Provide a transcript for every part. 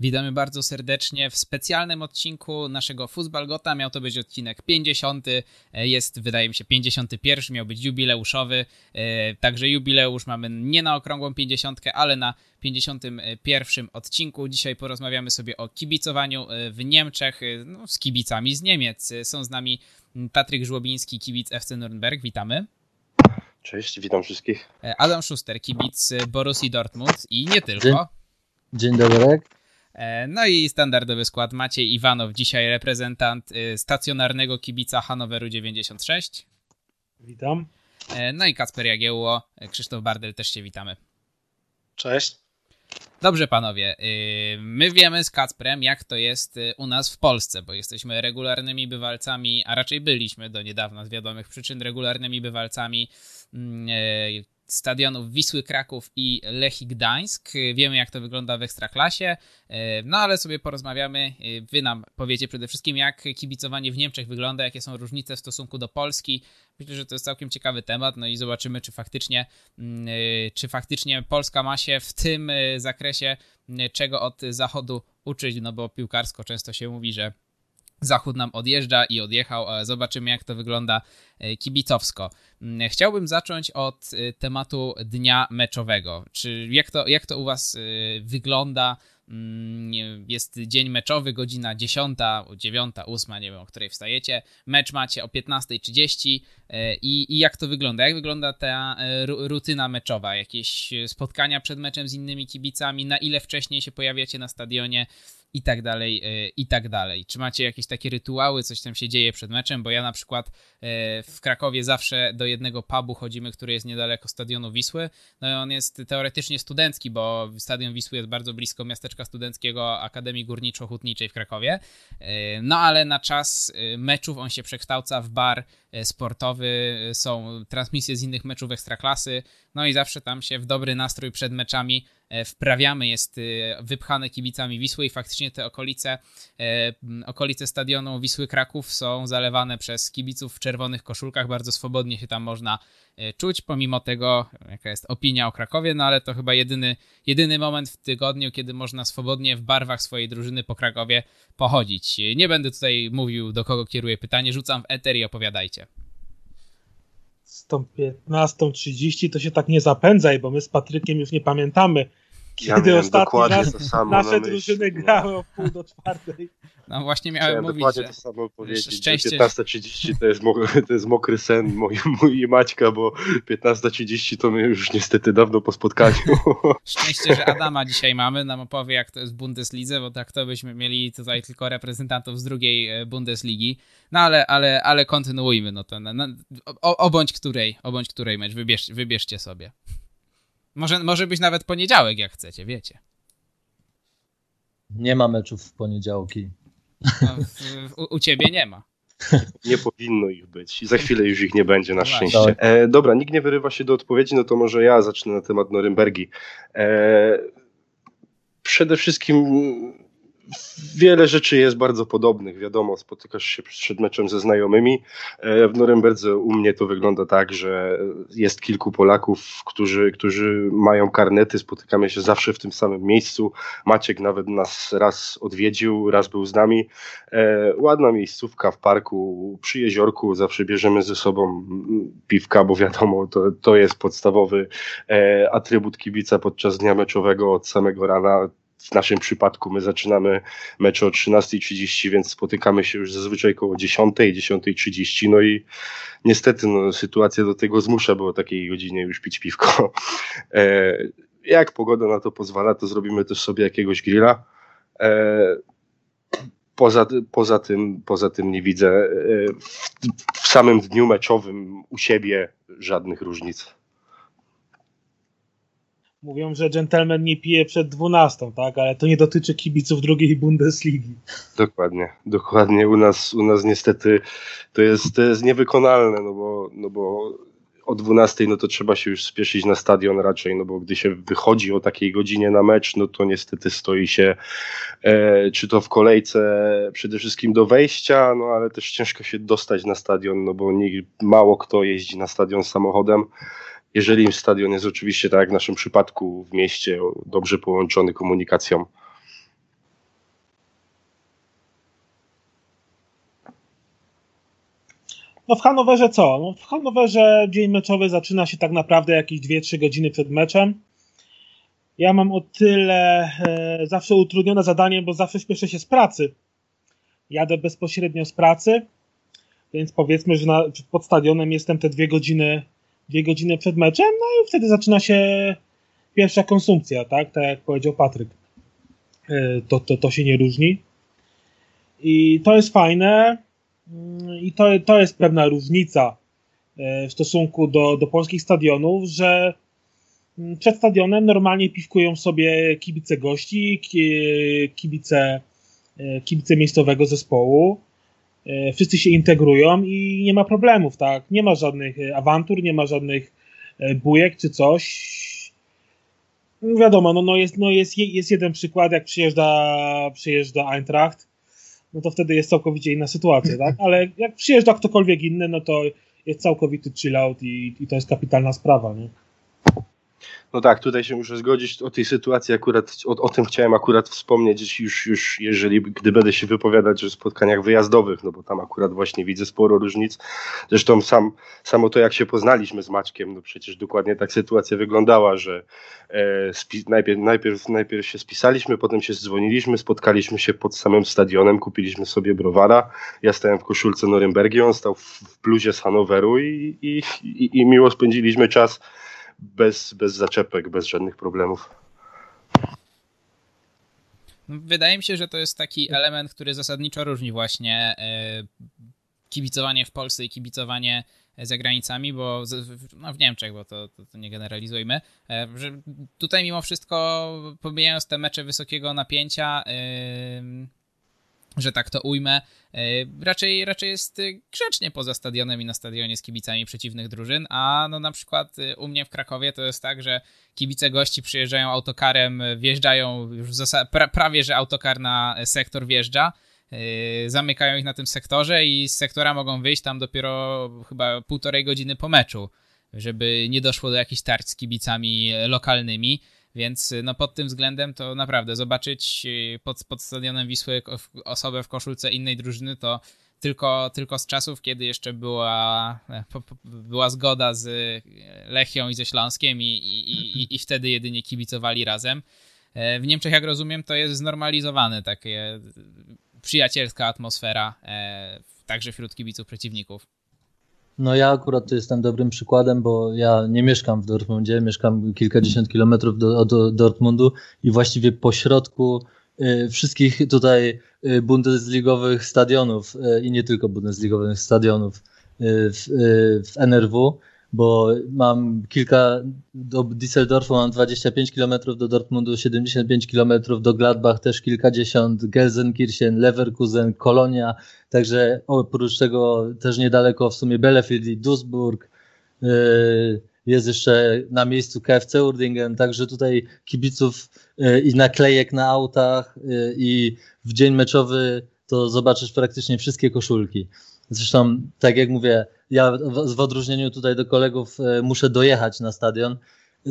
Witamy bardzo serdecznie w specjalnym odcinku naszego Fuzbalgota. Miał to być odcinek 50. Jest, wydaje mi się, 51. Miał być jubileuszowy. E, także jubileusz mamy nie na okrągłą 50, ale na 51 odcinku. Dzisiaj porozmawiamy sobie o kibicowaniu e, w Niemczech e, no, z kibicami z Niemiec. Są z nami Patryk Żłobiński, kibic FC Nürnberg. Witamy. Cześć, witam wszystkich. Adam Schuster, kibic Borussii Dortmund i nie tylko. Dzień, Dzień dobry. E, no i standardowy skład Maciej Iwanow, dzisiaj reprezentant y, stacjonarnego kibica Hanoweru 96. Witam. E, no i Kacper Jagiełło, e, Krzysztof Bardel, też się witamy. Cześć. Dobrze, panowie. My wiemy z Kacprem, jak to jest u nas w Polsce, bo jesteśmy regularnymi bywalcami, a raczej byliśmy do niedawna z wiadomych przyczyn regularnymi bywalcami mm, stadionów Wisły Kraków i Lechii Gdańsk. Wiemy, jak to wygląda w Ekstraklasie, no ale sobie porozmawiamy. Wy nam powiecie przede wszystkim, jak kibicowanie w Niemczech wygląda, jakie są różnice w stosunku do Polski. Myślę, że to jest całkiem ciekawy temat, no i zobaczymy, czy faktycznie, mm, czy faktycznie Polska ma się w tym zakresie czego od Zachodu uczyć, no bo piłkarsko często się mówi, że Zachód nam odjeżdża i odjechał. Zobaczymy, jak to wygląda e, kibicowsko. Mm, chciałbym zacząć od e, tematu dnia meczowego. Czy jak to, jak to u Was e, wygląda? Mm, jest dzień meczowy, godzina 10, 9, 8, nie wiem o której wstajecie. Mecz macie o 15.30 i, i jak to wygląda? Jak wygląda ta rutyna meczowa? Jakieś spotkania przed meczem z innymi kibicami? Na ile wcześniej się pojawiacie na stadionie? i tak dalej, e, i tak dalej. Czy macie jakieś takie rytuały, coś tam się dzieje przed meczem? Bo ja na przykład e, w Krakowie zawsze do jednego pubu chodzimy, który jest niedaleko stadionu Wisły. No i on jest teoretycznie studencki, bo stadion Wisły jest bardzo blisko miasteczka studenckiego Akademii Górniczo-Hutniczej w Krakowie. E, no ale na czas meczów on się przekształca w bar sportowy, są transmisje z innych meczów ekstraklasy, no i zawsze tam się w dobry nastrój przed meczami E, wprawiamy, jest e, wypchane kibicami Wisły i faktycznie te okolice, e, okolice stadionu Wisły Kraków są zalewane przez kibiców w czerwonych koszulkach, bardzo swobodnie się tam można czuć, pomimo tego, jaka jest opinia o Krakowie, no ale to chyba jedyny, jedyny moment w tygodniu, kiedy można swobodnie w barwach swojej drużyny po Krakowie pochodzić. Nie będę tutaj mówił, do kogo kieruję pytanie, rzucam w eter i opowiadajcie z tą 15.30 to się tak nie zapędzaj, bo my z Patrykiem już nie pamiętamy, kiedy ja ostatni raz nasze drużyny grały o pół do czwartej. No właśnie miałem Chciałem mówić, dokładnie że... to samo powiedzieć, szczęście... 15.30 to jest, mokry, to jest mokry sen mój, mój i Maćka, bo 15.30 to my już niestety dawno po spotkaniu. Szczęście, że Adama dzisiaj mamy, nam opowie jak to jest w Bundeslidze, bo tak to byśmy mieli tutaj tylko reprezentantów z drugiej e, Bundesligi. No ale, ale, ale kontynuujmy, no to na, na, o, obądź której, obądź której mecz, wybierz, wybierzcie sobie. Może, może być nawet poniedziałek, jak chcecie, wiecie. Nie ma meczów w poniedziałki. No, w, u, u, ciebie nie ma. Nie powinno ich być i za chwilę już ich nie będzie, na no szczęście. E, dobra, nikt nie wyrywa się do odpowiedzi, no to może ja zacznę na temat Norymbergi. E, przede wszystkim wiele rzeczy jest bardzo podobnych. Wiadomo, spotykasz się przed meczem ze znajomymi. E, w Norymberdze u mnie to wygląda tak, że jest kilku Polaków, którzy, którzy mają karnety. Spotykamy się zawsze w tym samym miejscu. Maciek nawet nas raz odwiedził, raz był z nami. E, ładna miejscówka w parku, przy jeziorku. Zawsze bierzemy ze sobą piwka, bo wiadomo, to, to jest podstawowy e, atrybut kibica podczas dnia meczowego od samego rana w naszym przypadku my zaczynamy mecz o 13.30, więc spotykamy się już zazwyczaj około 10, 10.30, no i niestety no, sytuacja do tego zmusza, bo o takiej godzinie już pić piwko. E, jak pogoda na to pozwala, to zrobimy też sobie jakiegoś grilla. E, poza, poza, tym, poza tym nie widzę e, w, w samym dniu meczowym u siebie żadnych różnic. Mówią, że gentleman nie pije przed 12, tak? Ale to nie dotyczy kibiców drugiej Bundesligi. Dokładnie, dokładnie. U nas, u nas niestety to jest, to jest niewykonalne, no bo, no bo o 12 no to trzeba się już spieszyć na stadion raczej, no bo gdy się wychodzi o takiej godzinie na mecz, no to niestety stoi się e, czy to w kolejce przede wszystkim do wejścia, no ale też ciężko się dostać na stadion, no bo nie, mało kto jeździ na stadion samochodem jeżeli stadion jest oczywiście, tak jak w naszym przypadku, w mieście dobrze połączony komunikacją. No w Hanowerze co? No w Hanowerze dzień meczowy zaczyna się tak naprawdę jakieś 2-3 godziny przed meczem. Ja mam o tyle e, zawsze utrudnione zadanie, bo zawsze śpieszę się z pracy. Jadę bezpośrednio z pracy, więc powiedzmy, że na, pod stadionem jestem te dwie godziny dwie godziny przed meczem, no i wtedy zaczyna się pierwsza konsumpcja, tak? Tak jak powiedział Patryk. E, to, to, to się nie różni. I to jest fajne. Mm, I to, to jest pewna różnica e, w stosunku do, do polskich stadionów, że mm, przed stadionem normalnie piwkują sobie kibice gości, kibice, e, kibice miejscowego zespołu. E, wszyscy się integrują i nie ma problemów, tak? Nie ma żadnych awantur, nie ma żadnych bujek czy coś. Wiadomo, no, no, jest, no jest, jest jeden przykład, jak przyjeżdża, przyjeżdża Eintracht, no to wtedy jest całkowicie inna sytuacja, tak? Ale jak przyjeżdża ktokolwiek inny, no to jest całkowity chill out i, i to jest kapitalna sprawa, nie? No tak, tutaj się muszę zgodzić o tej sytuacji akurat, o, o, tym chciałem akurat wspomnieć już, już jeżeli, gdy będę się wypowiadać o spotkaniach wyjazdowych, no bo tam akurat właśnie widzę sporo różnic. Zresztą sam, samo to, jak się poznaliśmy z Maćkiem, no przecież dokładnie tak sytuacja wyglądała, że e, spi, najpierw, najpierw, najpierw się spisaliśmy, potem się dzwoniliśmy, spotkaliśmy się pod samym stadionem, kupiliśmy sobie browara, ja stałem w koszulce Norymbergi, on stał w, w bluzie z Hanoweru i, i, i, i miło spędziliśmy czas bez, bez zaczepek, bez żadnych problemów. No, wydaje mi się, że to jest taki element, który zasadniczo różni właśnie e, kibicowanie w Polsce i kibicowanie za granicami, bo no w Niemczech, bo to, to, to, nie generalizujmy, e, że tutaj mimo wszystko, pomijając te mecze wysokiego napięcia, że tak to ujmę, e, raczej, raczej jest y, grzecznie poza stadionem i na stadionie z kibicami przeciwnych drużyn, a no na przykład y, u mnie w Krakowie to jest tak, że kibice gości przyjeżdżają autokarem, wjeżdżają już pra prawie, że autokar na sektor wjeżdża, zamykają ich na tym sektorze i z sektora mogą wyjść tam dopiero chyba półtorej godziny po meczu, żeby nie doszło do jakichś tarć z kibicami lokalnymi. Więc y, no pod tym względem to naprawdę zobaczyć y, pod, pod stadionem Wisły osobę w koszulce innej drużyny to tylko, tylko z czasów, kiedy jeszcze była, e, była zgoda z Lechią i ze Śląskiem i, i, i, i wtedy jedynie kibicowali razem. E, w Niemczech, jak rozumiem, to jest znormalizowane, takie przyjacielska atmosfera, e, także wśród kibiców przeciwników. No ja akurat tu jestem dobrym przykładem, bo ja nie mieszkam w Dortmundzie, mieszkam kilkadziesiąt kilometrów do, Dortmundu i właściwie po środku y, wszystkich tutaj y, bundesligowych stadionów y, i nie tylko bundesligowych stadionów w, w NRW bo mam kilka, do Düsseldorfu mam 25 km, do Dortmundu 75 km, do Gladbach też kilkadziesiąt, Gelsenkirchen, Leverkusen, Kolonia, także oprócz tego też niedaleko w sumie Bielefeld i Duisburg, yy, jest jeszcze na miejscu KFC Urdingen, także tutaj kibiców yy, i naklejek na autach yy, i w dzień meczowy to zobaczysz praktycznie wszystkie koszulki. Zresztą, tak jak mówię, ja w odróżnieniu tutaj do kolegów e, muszę dojechać na stadion. E,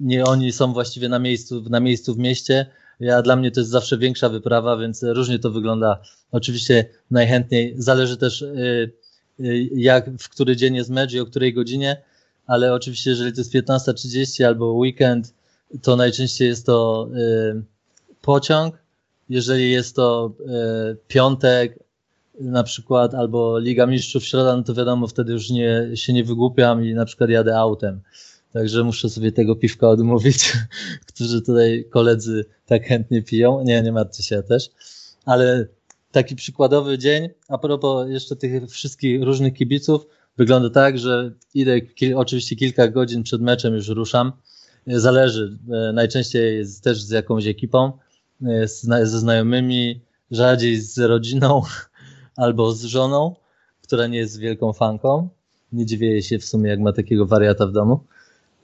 nie oni są właściwie na miejscu, na miejscu w mieście. Ja, dla mnie to jest zawsze większa wyprawa, więc różnie to wygląda. Oczywiście najchętniej zależy też e, jak, w który dzień jest mecz i o której godzinie, ale oczywiście jeżeli to jest 15.30 albo weekend, to najczęściej jest to pociąg. Jeżeli jest to piątek na przykład, albo Liga Mistrzów Środa, no to wiadomo, wtedy już nie, się nie wygłupiam i na przykład jadę autem. Także muszę sobie tego piwka odmówić, którzy tutaj koledzy tak chętnie piją. Nie, nie martwcie się ja też. Ale taki przykładowy dzień, a propos jeszcze tych wszystkich różnych kibiców, wygląda tak, że idę oczywiście kilka godzin przed meczem już ruszam. Zależy, e, najczęściej jest też z jakąś ekipą, e, ze znajomymi, rzadziej z rodziną, albo z żoną, która nie jest wielką fanką. Nie dziwię się w sumie, jak ma takiego wariata w domu.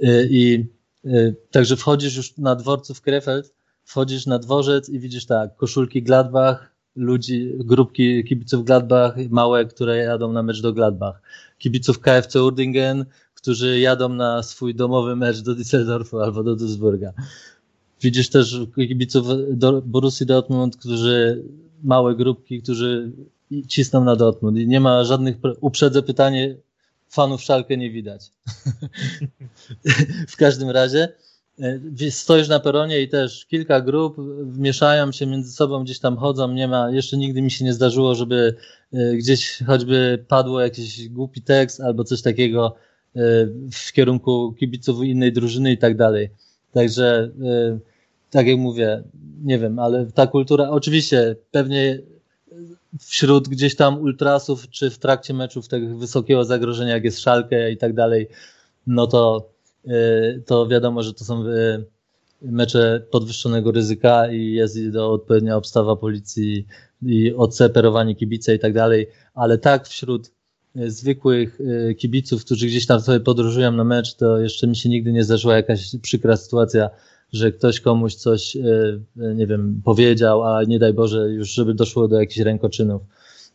Y, I y, także wchodzisz już na dworcu w Krefeld, wchodzisz na dworzec i widzisz tak, koszulki Gladbach, ludzi, grupki kibiców Gladbach, małe, które jadą na mecz do Gladbach. Kibiców KFC Urdingen, którzy jadą na swój domowy mecz do Düsseldorfu albo do Duisburga. Widzisz też kibiców do Borussii Dortmund, którzy, małe grupki, którzy i cisną na Dortmund. I nie ma żadnych, uprzedzę pytanie, fanów Szalkę nie widać. w każdym razie e, stoisz na peronie i też kilka grup wmieszają się między sobą, gdzieś tam chodzą, nie ma, jeszcze nigdy mi się nie zdarzyło, żeby e, gdzieś choćby padło jakiś głupi tekst albo coś takiego e, w kierunku kibiców innej drużyny i tak dalej. Także tak jak mówię, nie wiem, ale ta kultura, oczywiście pewnie wśród gdzieś tam ultrasów, czy w trakcie meczów tego wysokiego zagrożenia, jak jest szalkę i tak dalej, no to, y, to wiadomo, że to są y, mecze podwyższonego ryzyka i jest do odpowiednia obstawa policji i odseparowanie kibice i tak dalej, ale tak wśród y, zwykłych kibiców, którzy gdzieś tam sobie podróżują na mecz, to jeszcze mi się nigdy nie zdarzyła jakaś przykra sytuacja, że ktoś komuś coś, e, nie wiem, powiedział, a nie daj Boże, już żeby doszło do jakichś rękoczynów.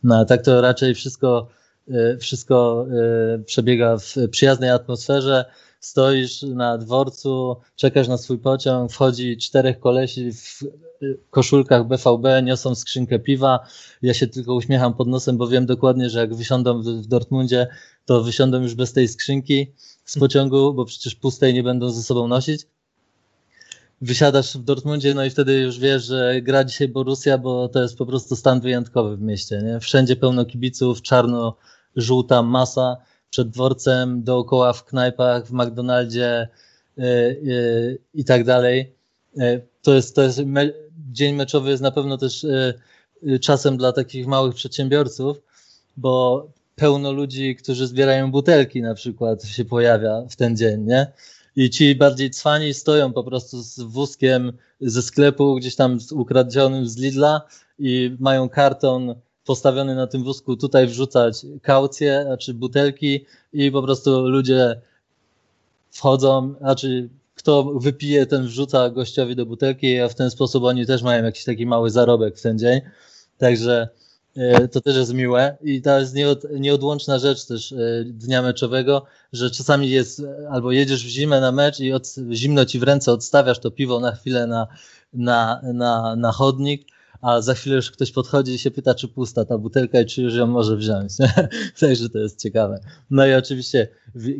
No a tak to raczej wszystko, e, wszystko e, przebiega w przyjaznej atmosferze. Stoisz na dworcu, czekasz na swój pociąg, wchodzi czterech kolesi w koszulkach BVB, niosą skrzynkę piwa. Ja się tylko uśmiecham pod nosem, bo wiem dokładnie, że jak wysiądą w Dortmundzie, to wysiądą już bez tej skrzynki z pociągu, bo przecież pustej nie będą ze sobą nosić wysiadasz w Dortmundzie, no i wtedy już wiesz, że gra dzisiaj Borussia, bo to jest po prostu stan wyjątkowy w mieście, nie? Wszędzie pełno kibiców, czarno-żółta masa przed dworcem, dookoła w knajpach, w McDonaldzie yy, yy, i tak dalej. Yy, to jest, to jest me dzień meczowy jest na pewno też czasem dla takich małych przedsiębiorców, bo pełno ludzi, którzy zbierają butelki na przykład się pojawia w ten dzień, nie? I ci bardziej cwani stoją po prostu z wózkiem ze sklepu, gdzieś tam ukradzionym z Lidla i mają karton postawiony na tym wózku, tutaj wrzucać kaucje, znaczy butelki i po prostu ludzie wchodzą, znaczy kto wypije, ten wrzuca gościowi do butelki, a w ten sposób oni też mają jakiś taki mały zarobek w ten dzień. Także to też jest miłe i to jest nieod, nieodłączna rzecz też e, dnia meczowego, że czasami jest albo jedziesz w zimę na mecz i od, zimno ci w ręce odstawiasz to piwo na chwilę na, na, na, na chodnik, a za chwilę już ktoś podchodzi i się pyta, czy pusta ta butelka i czy już ją może wziąć. Także to jest ciekawe. No i oczywiście,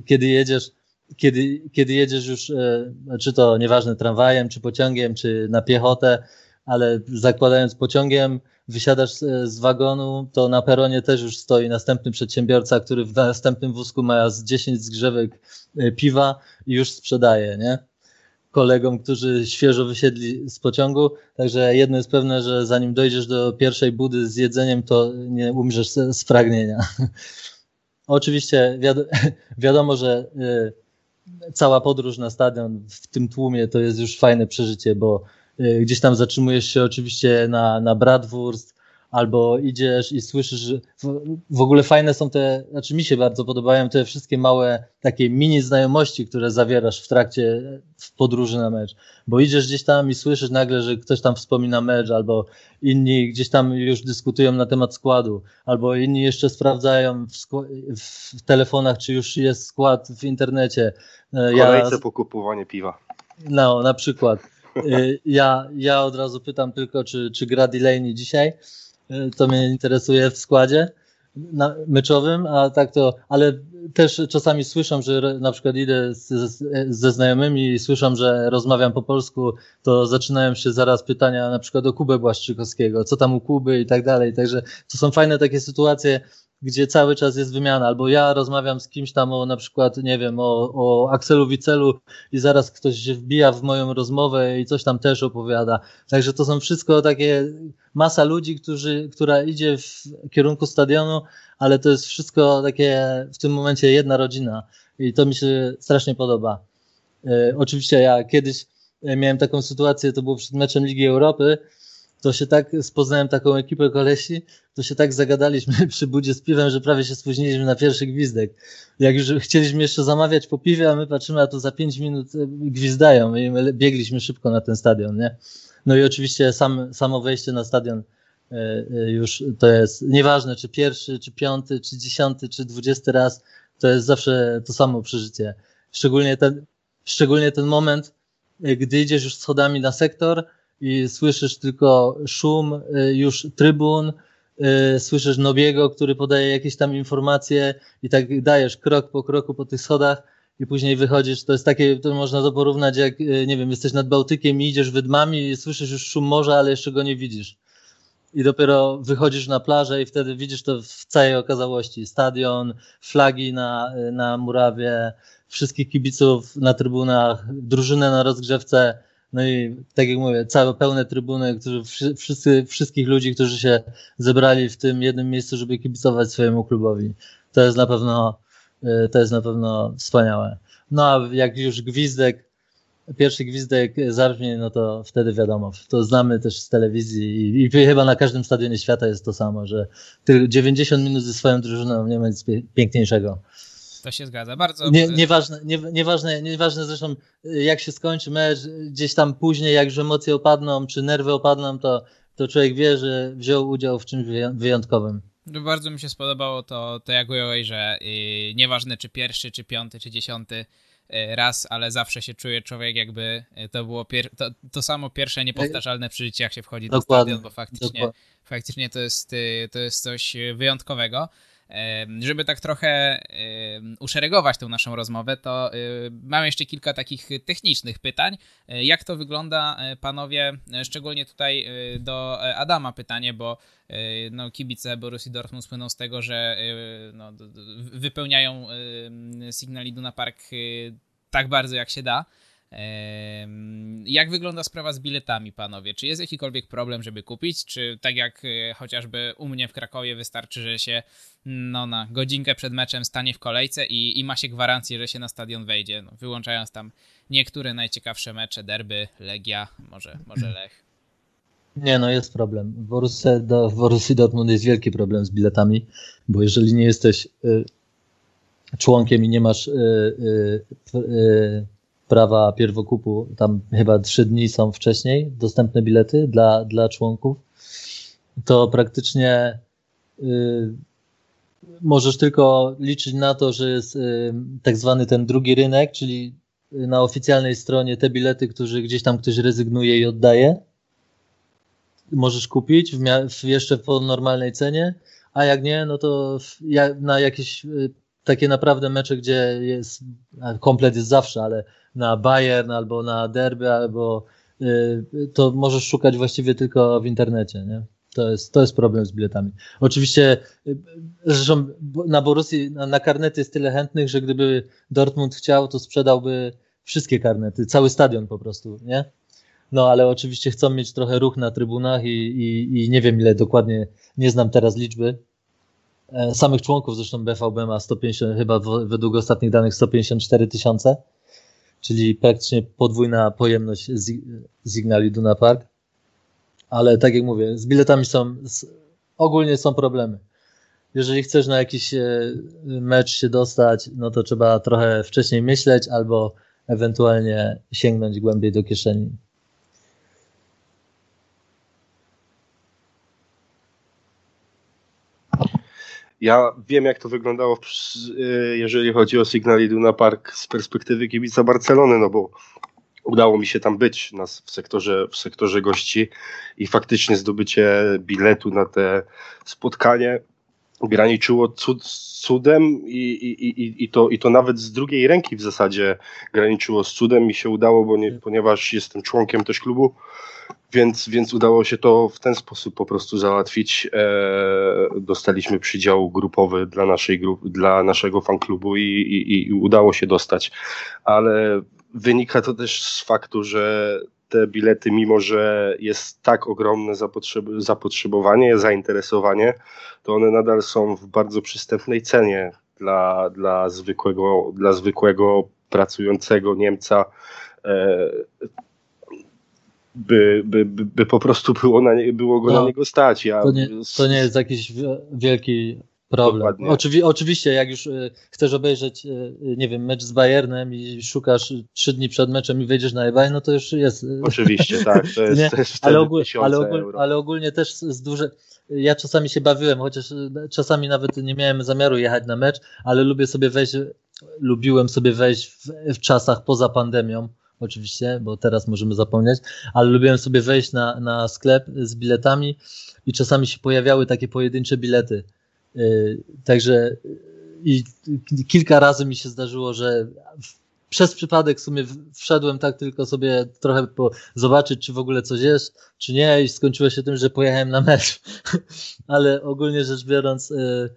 kiedy jedziesz, kiedy, kiedy jedziesz już, e, czy to nieważne tramwajem, czy pociągiem, czy na piechotę, ale zakładając pociągiem, wysiadasz z wagonu, to na peronie też już stoi następny przedsiębiorca, który w następnym wózku ma z 10 zgrzewek e, piwa i już sprzedaje, nie? Kolegom, którzy świeżo wysiedli z pociągu. Także jedno jest pewne, że zanim dojdziesz do pierwszej budy z jedzeniem, to nie umrzesz z pragnienia. Oczywiście wiadomo, że e, cała podróż na stadion w tym tłumie to jest już fajne przeżycie, bo Y, gdzieś tam zatrzymujesz się oczywiście na, na Bratwurst, albo idziesz i słyszysz, że w, w, ogóle fajne są te, znaczy mi się bardzo podobają te wszystkie małe takie mini znajomości, które zawierasz w trakcie w podróży na mecz, bo idziesz gdzieś tam i słyszysz nagle, że ktoś tam wspomina mecz, albo inni gdzieś tam już dyskutują na temat składu, albo inni jeszcze sprawdzają w, w telefonach, czy już jest skład w internecie. Kolejce ja, po kupowanie piwa. No, na przykład. Y, ja, ja od razu pytam tylko, czy, czy gra Delaney dzisiaj. Y, to mnie interesuje w składzie na, meczowym, a tak to, ale też czasami słyszę, że na przykład idę ze, ze znajomymi i słyszę, że rozmawiam po polsku, to zaczynają się zaraz pytania na przykład o Kubę Błaszczykowskiego, co tam u Kuby i tak dalej. Także to są fajne takie sytuacje, gdzie cały czas jest wymiana, albo ja rozmawiam z kimś tam o na przykład, nie wiem, o, o Akselu Wicelu i zaraz ktoś się wbija w moją rozmowę i coś tam też opowiada. Także to są wszystko takie masa ludzi, którzy, która idzie w kierunku stadionu, ale to jest wszystko takie w tym momencie jedna rodzina i to mi się strasznie podoba. E, oczywiście ja kiedyś miałem taką sytuację, to było przed meczem Ligi Europy, to się tak, spoznałem taką ekipę kolesi, to się tak zagadaliśmy przy budzie z piwem, że prawie się spóźniliśmy na pierwszy gwizdek. Jak już chcieliśmy jeszcze zamawiać po piwie, a my patrzymy, a to za pięć minut e, gwizdają i my biegliśmy szybko na ten stadion, nie? No i oczywiście sam, samo wejście na stadion e, e, już to jest nieważne, czy pierwszy, czy piąty, czy dziesiąty, czy dwudziesty raz, to jest zawsze to samo przeżycie. Szczególnie ten, szczególnie ten moment, gdy idziesz już schodami na sektor, i słyszysz tylko szum y, już trybun, y, słyszysz Nobiego, który podaje jakieś tam informacje i tak dajesz krok po kroku po tych schodach i później wychodzisz, to jest takie, to można to porównać jak, y, nie wiem, jesteś nad Bałtykiem i idziesz wydmami i słyszysz już szum morza, ale jeszcze go nie widzisz. I dopiero wychodzisz na plażę i wtedy widzisz to w całej okazałości. Stadion, flagi na, na murawie, wszystkich kibiców na trybunach, drużynę na rozgrzewce, no i tak jak mówię, całe pełne trybuny, którzy, wszyscy, wszystkich ludzi, którzy się zebrali w tym jednym miejscu, żeby kibicować swojemu klubowi. To jest na pewno, y, to jest na pewno wspaniałe. No a jak już gwizdek, pierwszy gwizdek zabrzmie, no to wtedy wiadomo, to znamy też z telewizji i, i chyba na każdym stadionie świata jest to samo, że tych 90 minut ze swoją drużyną nie ma nic piękniejszego. To się zgadza, bardzo. Nie, nieważne, nie, nieważne, nieważne zresztą jak się skończy mecz, gdzieś tam później, jak już emocje opadną, czy nerwy opadną, to, to człowiek wie, że wziął udział w czymś wyjątkowym. Bardzo mi się spodobało to, to jak ująłeś, że yy, nieważne czy pierwszy, czy piąty, czy dziesiąty yy, raz, ale zawsze się czuje człowiek jakby to było pier- to, to samo pierwsze niepowtarzalne przeżycie, jak się wchodzi Dokładnie. do stadion, bo faktycznie, faktycznie to, jest, y, to jest coś wyjątkowego. Żeby tak trochę uszeregować tę naszą rozmowę, to y, mam jeszcze kilka takich technicznych pytań. E, jak to wygląda, e, panowie, e, szczególnie tutaj do Adama pytanie, bo no, kibice Borussii Dortmund słyną z tego, że no, wypełniają Signal Iduna Park tak bardzo jak się da. Jak wygląda sprawa z biletami, panowie? Czy jest jakikolwiek problem, żeby kupić? Czy tak jak e, chociażby u mnie w Krakowie wystarczy, że się no, na godzinkę przed meczem stanie w kolejce i, i ma się gwarancję, że się na stadion wejdzie, no, wyłączając tam niektóre najciekawsze mecze, derby, Legia, może, może Lech? Nie, no jest problem. W Borussii, do, w Borussii Dortmund jest wielki problem z biletami, bo jeżeli nie jesteś y, członkiem i nie masz y, y, prawa pierwokupu, tam chyba trzy dni są wcześniej dostępne bilety dla, dla członków, to praktycznie y, możesz tylko liczyć na to, że jest y, tak zwany ten drugi rynek, czyli na oficjalnej stronie te bilety, które gdzieś tam ktoś rezygnuje i oddaje, możesz kupić w, w jeszcze po normalnej cenie, a jak nie, no to w, na jakieś y, takie naprawdę mecze, gdzie jest komplet jest zawsze, ale na Bayern albo na derby, albo y, to możesz szukać właściwie tylko w internecie, nie? To jest, to jest problem z biletami. Oczywiście, y, zresztą na Borussii, na, na karnety jest tyle chętnych, że gdyby Dortmund chciał, to sprzedałby wszystkie karnety, cały stadion po prostu, nie? No, ale oczywiście chcą mieć trochę ruch na trybunach i, i, i nie wiem ile dokładnie, nie znam teraz liczby, samych członków, zresztą BVB ma 150, chyba według ostatnich danych 154 tysiące czyli praktycznie podwójna pojemność Signali Duna Park. Ale tak jak mówię, z biletami są, ogólnie są problemy. Jeżeli chcesz na jakiś e, mecz się dostać, no to trzeba trochę wcześniej myśleć albo ewentualnie sięgnąć głębiej do kieszeni. Ja wiem, jak to wyglądało, y, jeżeli chodzi o Signal Iduna Park z perspektywy kibica Barcelony, no bo udało mi się tam być nas w sektorze, w sektorze gości i faktycznie zdobycie biletu na te spotkanie graniczyło cud, cudem i, i, i, i, to, i to nawet z drugiej ręki w zasadzie graniczyło z cudem. Mi się udało, bo nie, ponieważ jestem członkiem też klubu, więc, więc udało się to w ten sposób po prostu załatwić. E, dostaliśmy przydział grupowy dla, naszej grup, dla naszego fanklubu i, i, i udało się dostać. Ale wynika to też z faktu, że te bilety, mimo że jest tak ogromne zapotrzeb zapotrzebowanie, zainteresowanie, to one nadal są w bardzo przystępnej cenie dla, dla, zwykłego, dla zwykłego pracującego Niemca. By, by, by, by po prostu było, na nie, było go no, na niego stać. Ja, to, nie, to nie jest jakiś wielki problem. Oczywi oczywiście, jak już y, chcesz obejrzeć, y, nie wiem, mecz z Bayernem i szukasz trzy dni przed meczem i wejdziesz na eBay, no to już jest. Oczywiście, tak. To jest, to jest ale, ogól, ale, ogól, ale, ogólnie też z duże. Ja czasami się bawiłem, chociaż czasami nawet nie miałem zamiaru jechać na mecz, ale lubię sobie wejść, lubiłem sobie wejść w, w czasach poza pandemią oczywiście, bo teraz możemy zapomnieć, ale lubiłem sobie wejść na, na sklep z biletami i czasami się pojawiały takie pojedyncze bilety. Yy, także i kilka razy mi się zdarzyło, że przez przypadek w sumie wszedłem tak tylko sobie trochę po, zobaczyć, czy w ogóle coś jest, czy nie i skończyło się tym, że pojechałem na mecz. Ale ogólnie rzecz biorąc, yy,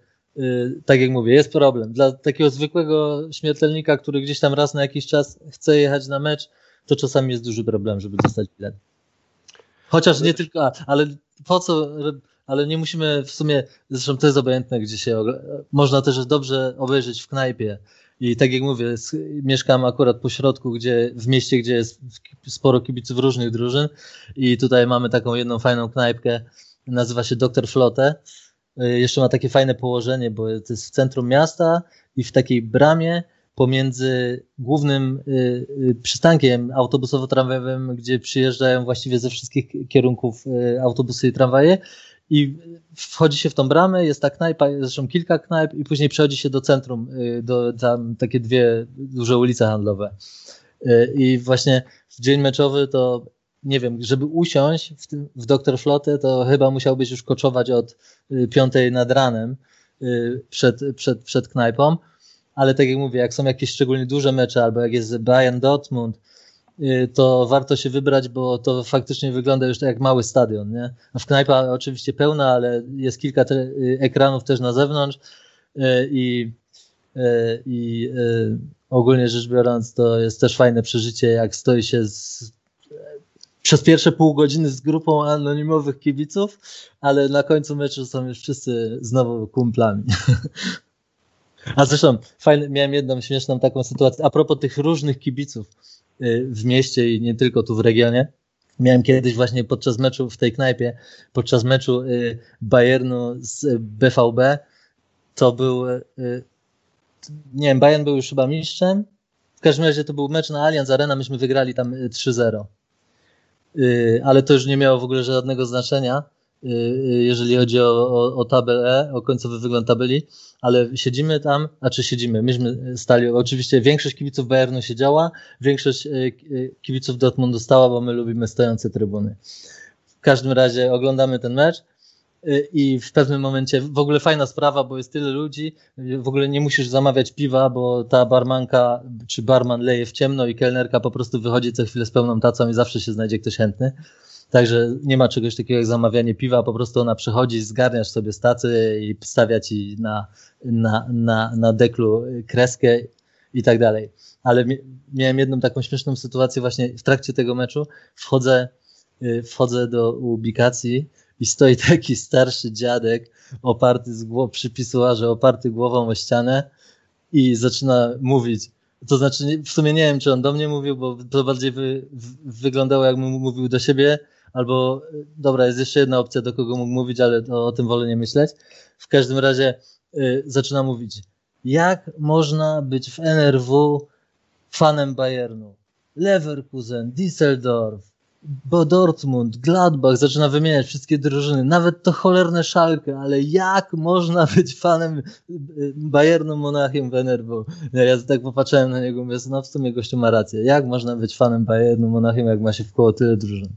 tak jak mówię, jest problem. Dla takiego zwykłego śmiertelnika, który gdzieś tam raz na jakiś czas chce jechać na mecz, to czasami jest duży problem, żeby dostać bilet. Chociaż nie tylko, ale po co, ale nie musimy w sumie, zresztą to jest obojętne, gdzie się, można też dobrze obejrzeć w knajpie, i tak jak mówię, mieszkam akurat po środku, gdzie, w mieście, gdzie jest sporo kibiców różnych drużyn i tutaj mamy taką jedną fajną knajpkę, nazywa się Doktor Flotte. Y, jeszcze ma takie fajne położenie, bo to jest w centrum miasta i w takiej bramie pomiędzy głównym y, y, przystankiem autobusowo-tramwajowym, gdzie przyjeżdżają właściwie ze wszystkich kierunków autobusy i tramwaje i wchodzi się w tą bramę, jest ta knajpa, zresztą kilka knajp i później przechodzi się do centrum, do tam takie dwie duże ulice handlowe. I właśnie w dzień meczowy to nie wiem, żeby usiąść w, w Doktor Flotę, to chyba musiałbyś już koczować od y, piątej nad ranem przed, przed, przed knajpą. Ale tak jak mówię, jak są jakieś szczególnie duże mecze, albo jak jest Bayern Dortmund, Y, to warto się wybrać, bo to faktycznie wygląda już tak jak mały stadion. Nie? A w knajpa oczywiście pełna, ale jest kilka y, ekranów też na zewnątrz y, i, i ogólnie rzecz biorąc to jest też fajne przeżycie, jak stoi się z, przez pierwsze pół godziny z grupą anonimowych kibiców, ale na końcu meczu są już wszyscy znowu kumplami. A zresztą fajne, miałem jedną śmieszną taką sytuację a propos tych różnych kibiców Y, w mieście i nie tylko tu w regionie. Miałem kiedyś właśnie podczas meczu w tej knajpie, podczas meczu y, Bayernu z BVB, to był, y, nie wiem, Bayern był już chyba mistrzem. W każdym razie to był mecz na Allianz Arena, myśmy wygrali tam 3-0. Ale to już nie miało w ogóle żadnego znaczenia, jeżeli chodzi o, o, o tabelę, o końcowy wygląd tabeli ale siedzimy tam, a czy siedzimy, myśmy stali, oczywiście większość kibiców Bayernu siedziała, większość e, e, kibiców Dortmundu stała, bo my lubimy stojące trybuny. W każdym razie oglądamy ten mecz e, i w pewnym momencie, w ogóle fajna sprawa, bo jest tyle ludzi, w ogóle nie musisz zamawiać piwa, bo ta barmanka czy barman leje w ciemno i kelnerka po prostu wychodzi co chwilę z pełną tacą i zawsze się znajdzie ktoś chętny. Także nie ma czegoś takiego jak zamawianie piwa, po prostu ona przychodzi, zgarniasz sobie stacy i stawia ci na, na, na, na deklu kreskę i tak dalej. Ale miałem jedną taką śmieszną sytuację właśnie w trakcie tego meczu. Wchodzę, y, wchodzę do ubikacji i stoi taki starszy dziadek oparty z głową, przy pisuarze, oparty głową o ścianę i zaczyna mówić. To znaczy, w sumie nie wiem, czy on do mnie mówił, bo to bardziej wy, wyglądało, jakbym mówił do siebie, albo dobra, jest jeszcze jedna opcja, do kogo mógł mówić, ale to, o tym wolę nie myśleć. W każdym razie y, zaczyna mówić, jak można być w NRW fanem Bayernu? Leverkusen, Düsseldorf, bo Dortmund, Gladbach, zaczyna wymieniać wszystkie drużyny, nawet to cholerne szalkę, ale jak można być fanem y, Bayernu Monachium w NRW? Ja, ja tak popatrzyłem na niego, mówię, no w sumie gościu ma rację, jak można być fanem Bayernu Monachium, jak ma się w koło tyle drużyn?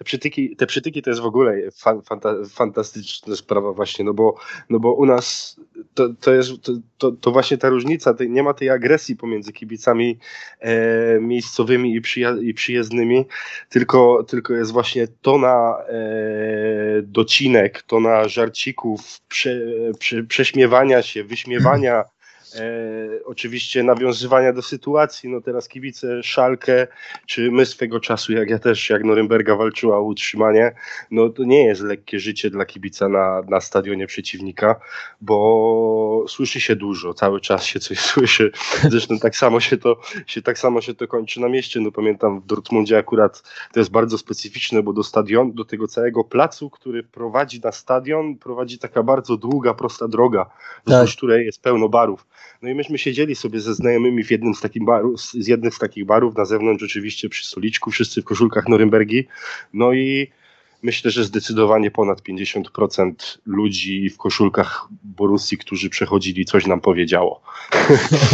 Te przytyki, te przytyki to jest w ogóle fanta, fantastyczna sprawa właśnie, no bo, no bo u nas to, to jest to, to, właśnie ta różnica, nie ma tej agresji pomiędzy kibicami e, miejscowymi i, przyja i przyjezdnymi, tylko, tylko jest właśnie tona e, docinek, tona żarcików, prze, prze, prześmiewania się, wyśmiewania oczywiście nawiązywania do sytuacji, no teraz kibice Szalkę, czy my swego czasu, jak ja też, jak Norymberga walczyła o utrzymanie, no to nie jest lekkie życie dla kibica na, na stadionie przeciwnika, bo słyszy się dużo, cały czas się coś słyszy, zresztą tak samo się to, się, tak samo się to kończy na mieście, no pamiętam w Dortmundzie akurat to jest bardzo specyficzne, bo do stadion, do tego całego placu, który prowadzi na stadion, prowadzi taka bardzo długa, prosta droga, wzdłuż tak. której jest pełno barów. No i myśmy siedzieli sobie ze znajomymi w jednym z takich barów, z z takich barów, na zewnątrz oczywiście przy stoliczku, wszyscy w koszulkach Norymbergi. No i myślę, że zdecydowanie ponad 50% ludzi w koszulkach Borussii, którzy przechodzili, coś nam powiedziało.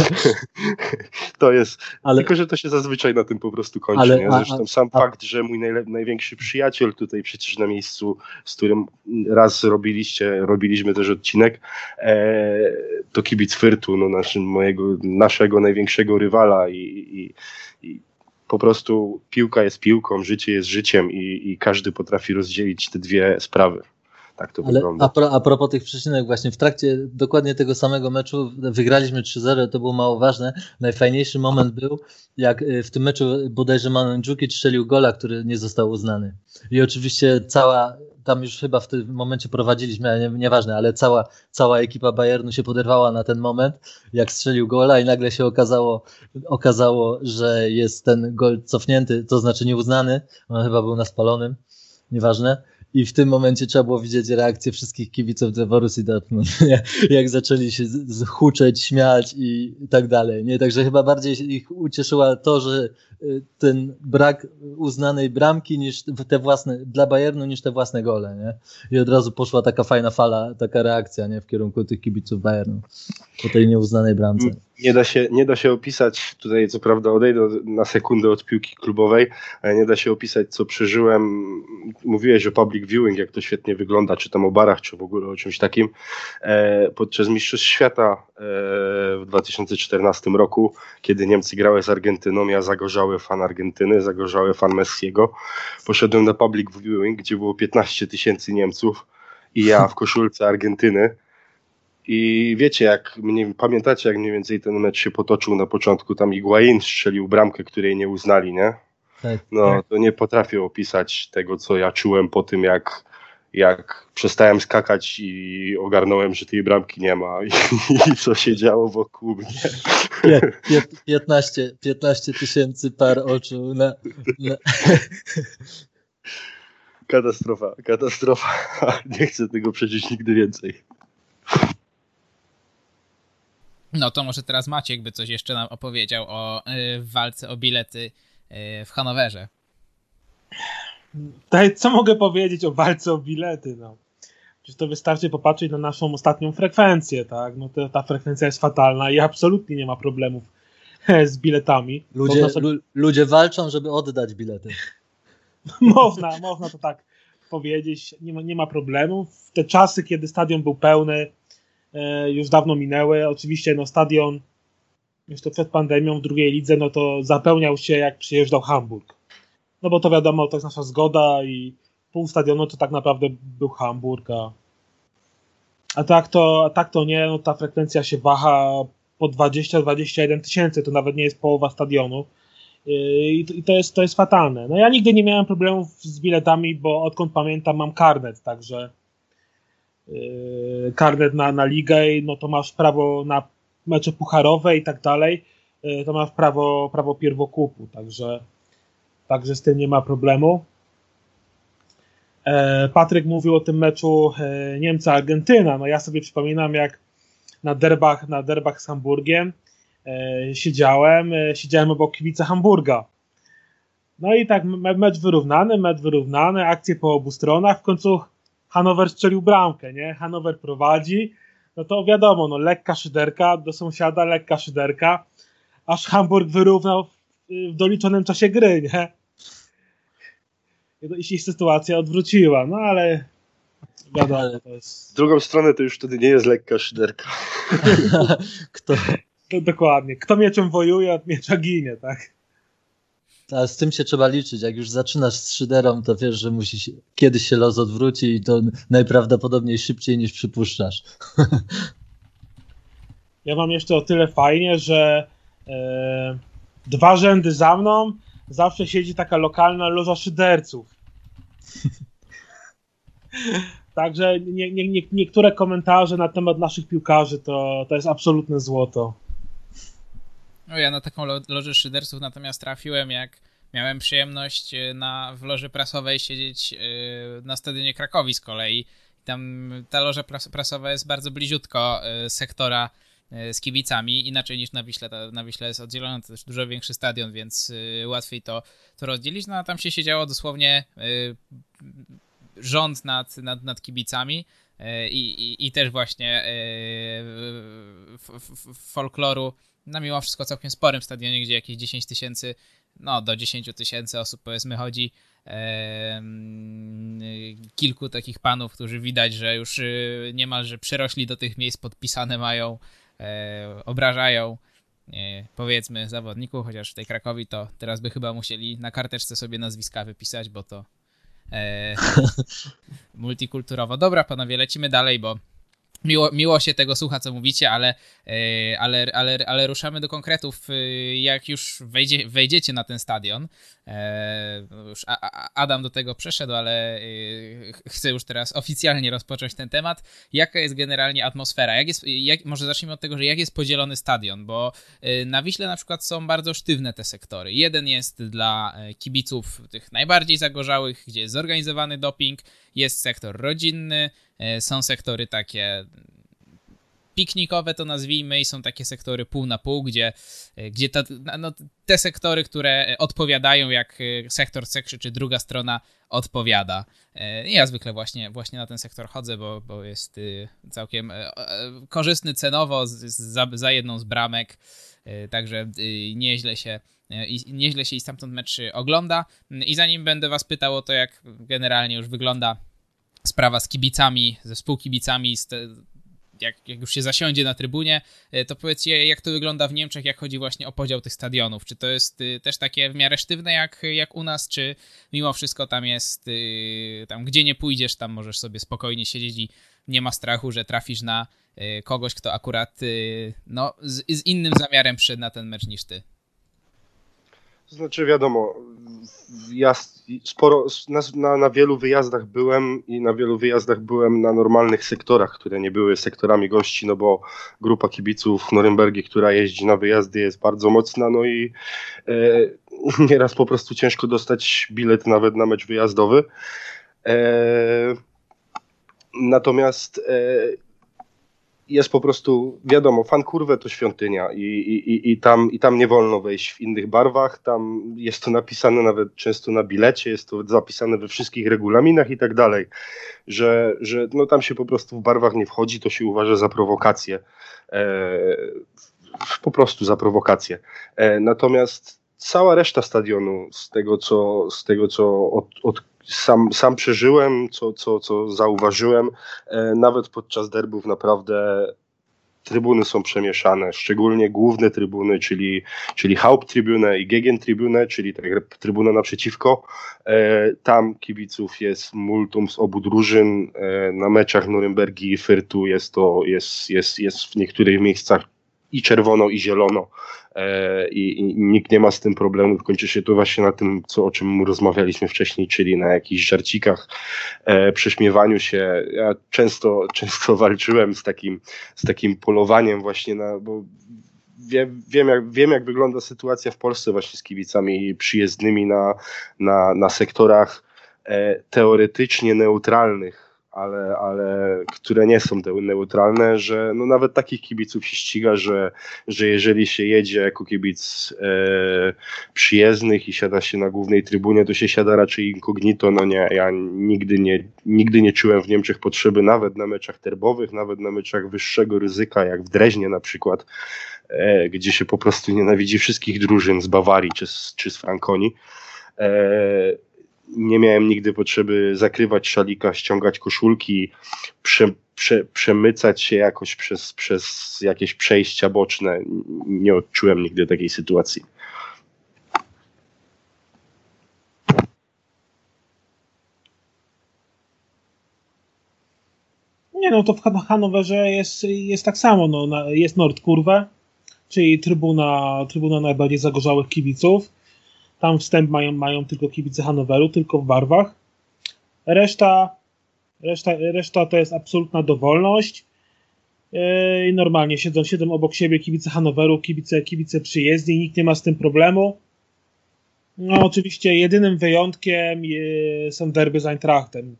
to jest, ale, tylko że to się zazwyczaj na tym po prostu kończy. Ale, nie? Zresztą a, sam a, fakt, że mój największy przyjaciel tutaj przecież na miejscu, z którym raz robiliście, robiliśmy też odcinek, e, to kibic Fyrtu, no naszym, mojego, naszego największego rywala i, i, i po prostu piłka jest piłką, życie jest życiem i, i każdy potrafi rozdzielić te dwie sprawy. Tak to Ale wygląda. A, pro, a propos tych przyczynek, właśnie w trakcie dokładnie tego samego meczu wygraliśmy 3-0, to było mało ważne. Najfajniejszy moment był, jak y, w tym meczu bodajże Mandzukic strzelił gola, który nie został uznany. I oczywiście cała tam już chyba w tym momencie prowadziliśmy, nie, nieważne, ale cała, cała ekipa Bayernu się poderwała na ten moment, jak strzelił gola i nagle się okazało, okazało, że jest ten gol cofnięty, to znaczy nieuznany, on chyba był na spalonym, nieważne i w tym momencie trzeba było widzieć reakcję wszystkich kibiców do Borussii Dortmund, jak zaczęli się huczeć, śmiać i tak dalej. Nie, także chyba bardziej ich ucieszyła to, że y, ten brak uznanej bramki niż te własne, dla Bayernu niż te własne gole, nie? I od razu poszła taka fajna fala, taka reakcja, nie? W kierunku tych kibiców Bayernu po tej nieuznanej bramce nie da, się, nie da się opisać, tutaj co prawda odejdę na sekundę od piłki klubowej, ale nie da się opisać, co przeżyłem. Mówiłeś o public viewing, jak to świetnie wygląda, czy tam o barach, czy w ogóle o czymś takim. E, podczas Mistrzostw Świata e, w 2014 roku, kiedy Niemcy grały z Argentyną, ja zagorzały fan Argentyny, zagorzały fan Messiego. Poszedłem na public viewing, gdzie było 15 tysięcy Niemców i ja w koszulce Argentyny i wiecie, jak mnie, pamiętacie, jak mniej więcej ten mecz się potoczył na początku, tam Iguain strzelił bramkę, której nie uznali, nie? Tak, no, tak. to nie potrafię opisać tego, co ja czułem po tym, jak, jak przestałem skakać i ogarnąłem, że tej bramki nie ma i, i co się działo wokół mnie. 15, 15 tysięcy par oczu na, na... Katastrofa, katastrofa. Nie chcę tego przeżyć nigdy więcej. No to może teraz Maciek by coś jeszcze nam opowiedział o y, walce o bilety y, w Hanowerze. Tutaj co mogę powiedzieć o walce o bilety? No. Przecież to wystarczy popatrzeć na naszą ostatnią frekwencję, tak? No to, ta frekwencja jest fatalna i absolutnie nie ma problemów z biletami. Ludzie, sobie... ludzie walczą, żeby oddać bilety. można, można to tak powiedzieć. Nie ma, nie ma problemów. Te czasy, kiedy stadion był pełny, E, już dawno minęły. Oczywiście no, stadion jeszcze przed pandemią w drugiej lidze no to zapełniał się jak przyjeżdżał Hamburg. No bo to wiadomo, to jest nasza zgoda i pół stadionu to tak naprawdę był Hamburg, a, a tak to, a tak to nie, no ta frekwencja się waha po 20-21 tysięcy, to nawet nie jest połowa stadionu. E, I, I, to, jest, to jest fatalne. No ja nigdy nie miałem problemów z biletami, bo odkąd pamiętam mam karnet, także karnet na, na ligę, no to masz prawo na mecze pucharowe i tak dalej, yy, to masz prawo, prawo pierwokupu, także, także z tym nie ma problemu. Yy, Patryk mówił o tym meczu Niemca-Argentyna. No ja sobie przypominam, jak na derbach, na derbach z Hamburgiem siedziałem, siedziałem obok kibica Hamburga. No i tak mecz wyrównany, mecz wyrównany, akcje po obu stronach. W końcu Hanower strzelił bramkę, nie? Hanower prowadzi, no to wiadomo, no lekka szyderka, do sąsiada lekka szyderka, aż Hamburg wyrównał w, w doliczonym czasie gry, nie? I się sytuacja odwróciła, no ale wiadomo, to jest... Z drugą stronę to już wtedy nie jest lekka szyderka. Kto... To, dokładnie. Kto mieczem wojuje, od miecza ginie, tak? A z tym się trzeba liczyć. Jak już zaczynasz z szyderą, to wiesz, że musi się, kiedyś się los odwróci i to najprawdopodobniej szybciej niż przypuszczasz. Ja mam jeszcze o tyle fajnie, że e, dwa rzędy za mną zawsze siedzi taka lokalna loża szyderców. Także nie, nie, nie, niektóre komentarze na temat naszych piłkarzy to, to jest absolutne złoto. No ja na taką lo lożę szydersów natomiast trafiłem, jak miałem przyjemność e, na, w loży prasowej siedzieć yy, na stadionie Krakowi z kolei. Tam ta loża pras prasowa jest bardzo bliziutko yy, sektora z kibicami, inaczej niż na Wiśle. Na Wiśle jest oddzielona, to też dużo większy stadion, więc łatwiej to, to rozdzielić. No a tam się siedziało dosłownie rząd nad, nad, nad kibicami i, i, i też właśnie folkloru na mimo wszystko całkiem sporym stadionie, gdzie jakieś 10 tysięcy, no do 10 tysięcy osób powiedzmy chodzi. kilku takich panów, którzy widać, że już niemalże przyrośli do tych miejsc, podpisane mają, obrażają powiedzmy zawodników, chociaż w tej Krakowi to teraz by chyba musieli na karteczce sobie nazwiska wypisać, bo to e, multikulturowo. Dobra, panowie, lecimy dalej, bo Miło, miło się tego słucha, co mówicie, ale, e, ale, ale, ale ruszamy do konkretów. E, jak już wejdzie, wejdziecie na ten stadion, e, no już Adam do tego przeszedł, ale chcę już teraz oficjalnie rozpocząć ten temat. Jaka jest generalnie atmosfera? Jak jest, jak, może zacznijmy od tego, że jak jest podzielony stadion, bo na Wiśle na przykład są bardzo sztywne te sektory. Jeden jest dla kibiców tych najbardziej zagorzałych, gdzie jest zorganizowany doping, jest sektor rodzinny, są sektory takie piknikowe to nazwijmy i są takie sektory pół na pół, gdzie, e, gdzie ta, no, te sektory, które odpowiadają jak e, sektor C czy druga strona odpowiada. Ja zwykle właśnie, właśnie na ten sektor chodzę, bo, bo jest całkiem korzystny cenowo za, za jedną z bramek, także nieźle się i nieźle się i stamtąd mecz ogląda. I zanim będę was pytał o to, jak generalnie już wygląda sprawa z kibicami, ze współkibicami, z te, jak, jak, już się zasiądzie na trybunie, e, to powiedzcie, jak to wygląda w Niemczech, jak chodzi właśnie o podział tych stadionów. Czy to jest y, też takie w miarę sztywne jak, jak u nas, czy mimo wszystko tam jest, y, tam gdzie nie pójdziesz, tam możesz sobie spokojnie siedzieć i nie ma strachu, że trafisz na kogoś, kto akurat no, z, z innym zamiarem przyszedł na ten mecz niż ty? Znaczy wiadomo, ja sporo, na, na, na, wielu wyjazdach byłem i na wielu wyjazdach byłem na normalnych sektorach, które nie były sektorami gości, no bo grupa kibiców Norymbergi, która jeździ na wyjazdy jest bardzo mocna, no i e, nieraz po prostu ciężko dostać bilet nawet na mecz wyjazdowy. E, natomiast e, jest po prostu, wiadomo, fan kurwę to świątynia i, i, i, tam, i tam nie wolno wejść w innych barwach, tam jest to napisane nawet często na bilecie, jest to zapisane we wszystkich regulaminach i tak dalej, że, że no tam się po prostu w barwach nie wchodzi, to się uważa za prowokację, e, po prostu za prowokację. E, natomiast cała reszta stadionu, z tego co, z tego, co od, od sam, sam przeżyłem, co, co, co zauważyłem, e, nawet podczas derbów naprawdę trybuny są przemieszane, szczególnie główne trybuny, czyli, czyli Haupttribune i Gegentribune, czyli trybuna naprzeciwko. E, tam kibiców jest multum z obu drużyn. E, na meczach Norymbergi i Fyrtu jest to jest, jest, jest w niektórych miejscach i czerwono, i zielono. E, i, i, nikt nie ma z tym problemu. Kończy się to właśnie na tym, co, o czym rozmawialiśmy wcześniej, czyli na jakichś żarcikach, e, prześmiewaniu się. Ja często, często walczyłem z takim, z takim polowaniem właśnie na, bo wiem, wiem, jak, wiem, jak wygląda sytuacja w Polsce właśnie z kibicami przyjezdnymi na, na, na sektorach e, teoretycznie neutralnych ale, ale które nie są te neutralne, że no nawet takich kibiców się ściga, że, że jeżeli się jedzie jako kibic e, przyjezdnych i siada się na głównej trybunie, to się siada raczej incognito. No nie, ja nigdy nie, nigdy nie czułem w Niemczech potrzeby, nawet na meczach terbowych, nawet na meczach wyższego ryzyka, jak w Dreźnie na przykład, e, gdzie się po prostu nienawidzi wszystkich drużyn z Bawarii czy z, czy z Frankonii. E, nie miałem nigdy potrzeby zakrywać szalika, ściągać koszulki, prze, prze, przemycać się jakoś przez, przez jakieś przejścia boczne. Nie odczułem nigdy takiej sytuacji. Nie no, to w Hanowerze jest, jest tak samo. No, jest Nordkurve, czyli trybuna, trybuna najbardziej zagorzałych kibiców. Tam wstęp mają, mają tylko kibice Hanoweru, tylko w barwach. Reszta, reszta, reszta to jest absolutna dowolność. Yy, normalnie siedzą, siedzą obok siebie kibice Hanoweru, kibice, kibice przyjezdni, nikt nie ma z tym problemu. No oczywiście jedynym wyjątkiem są derby z Eintrachtem.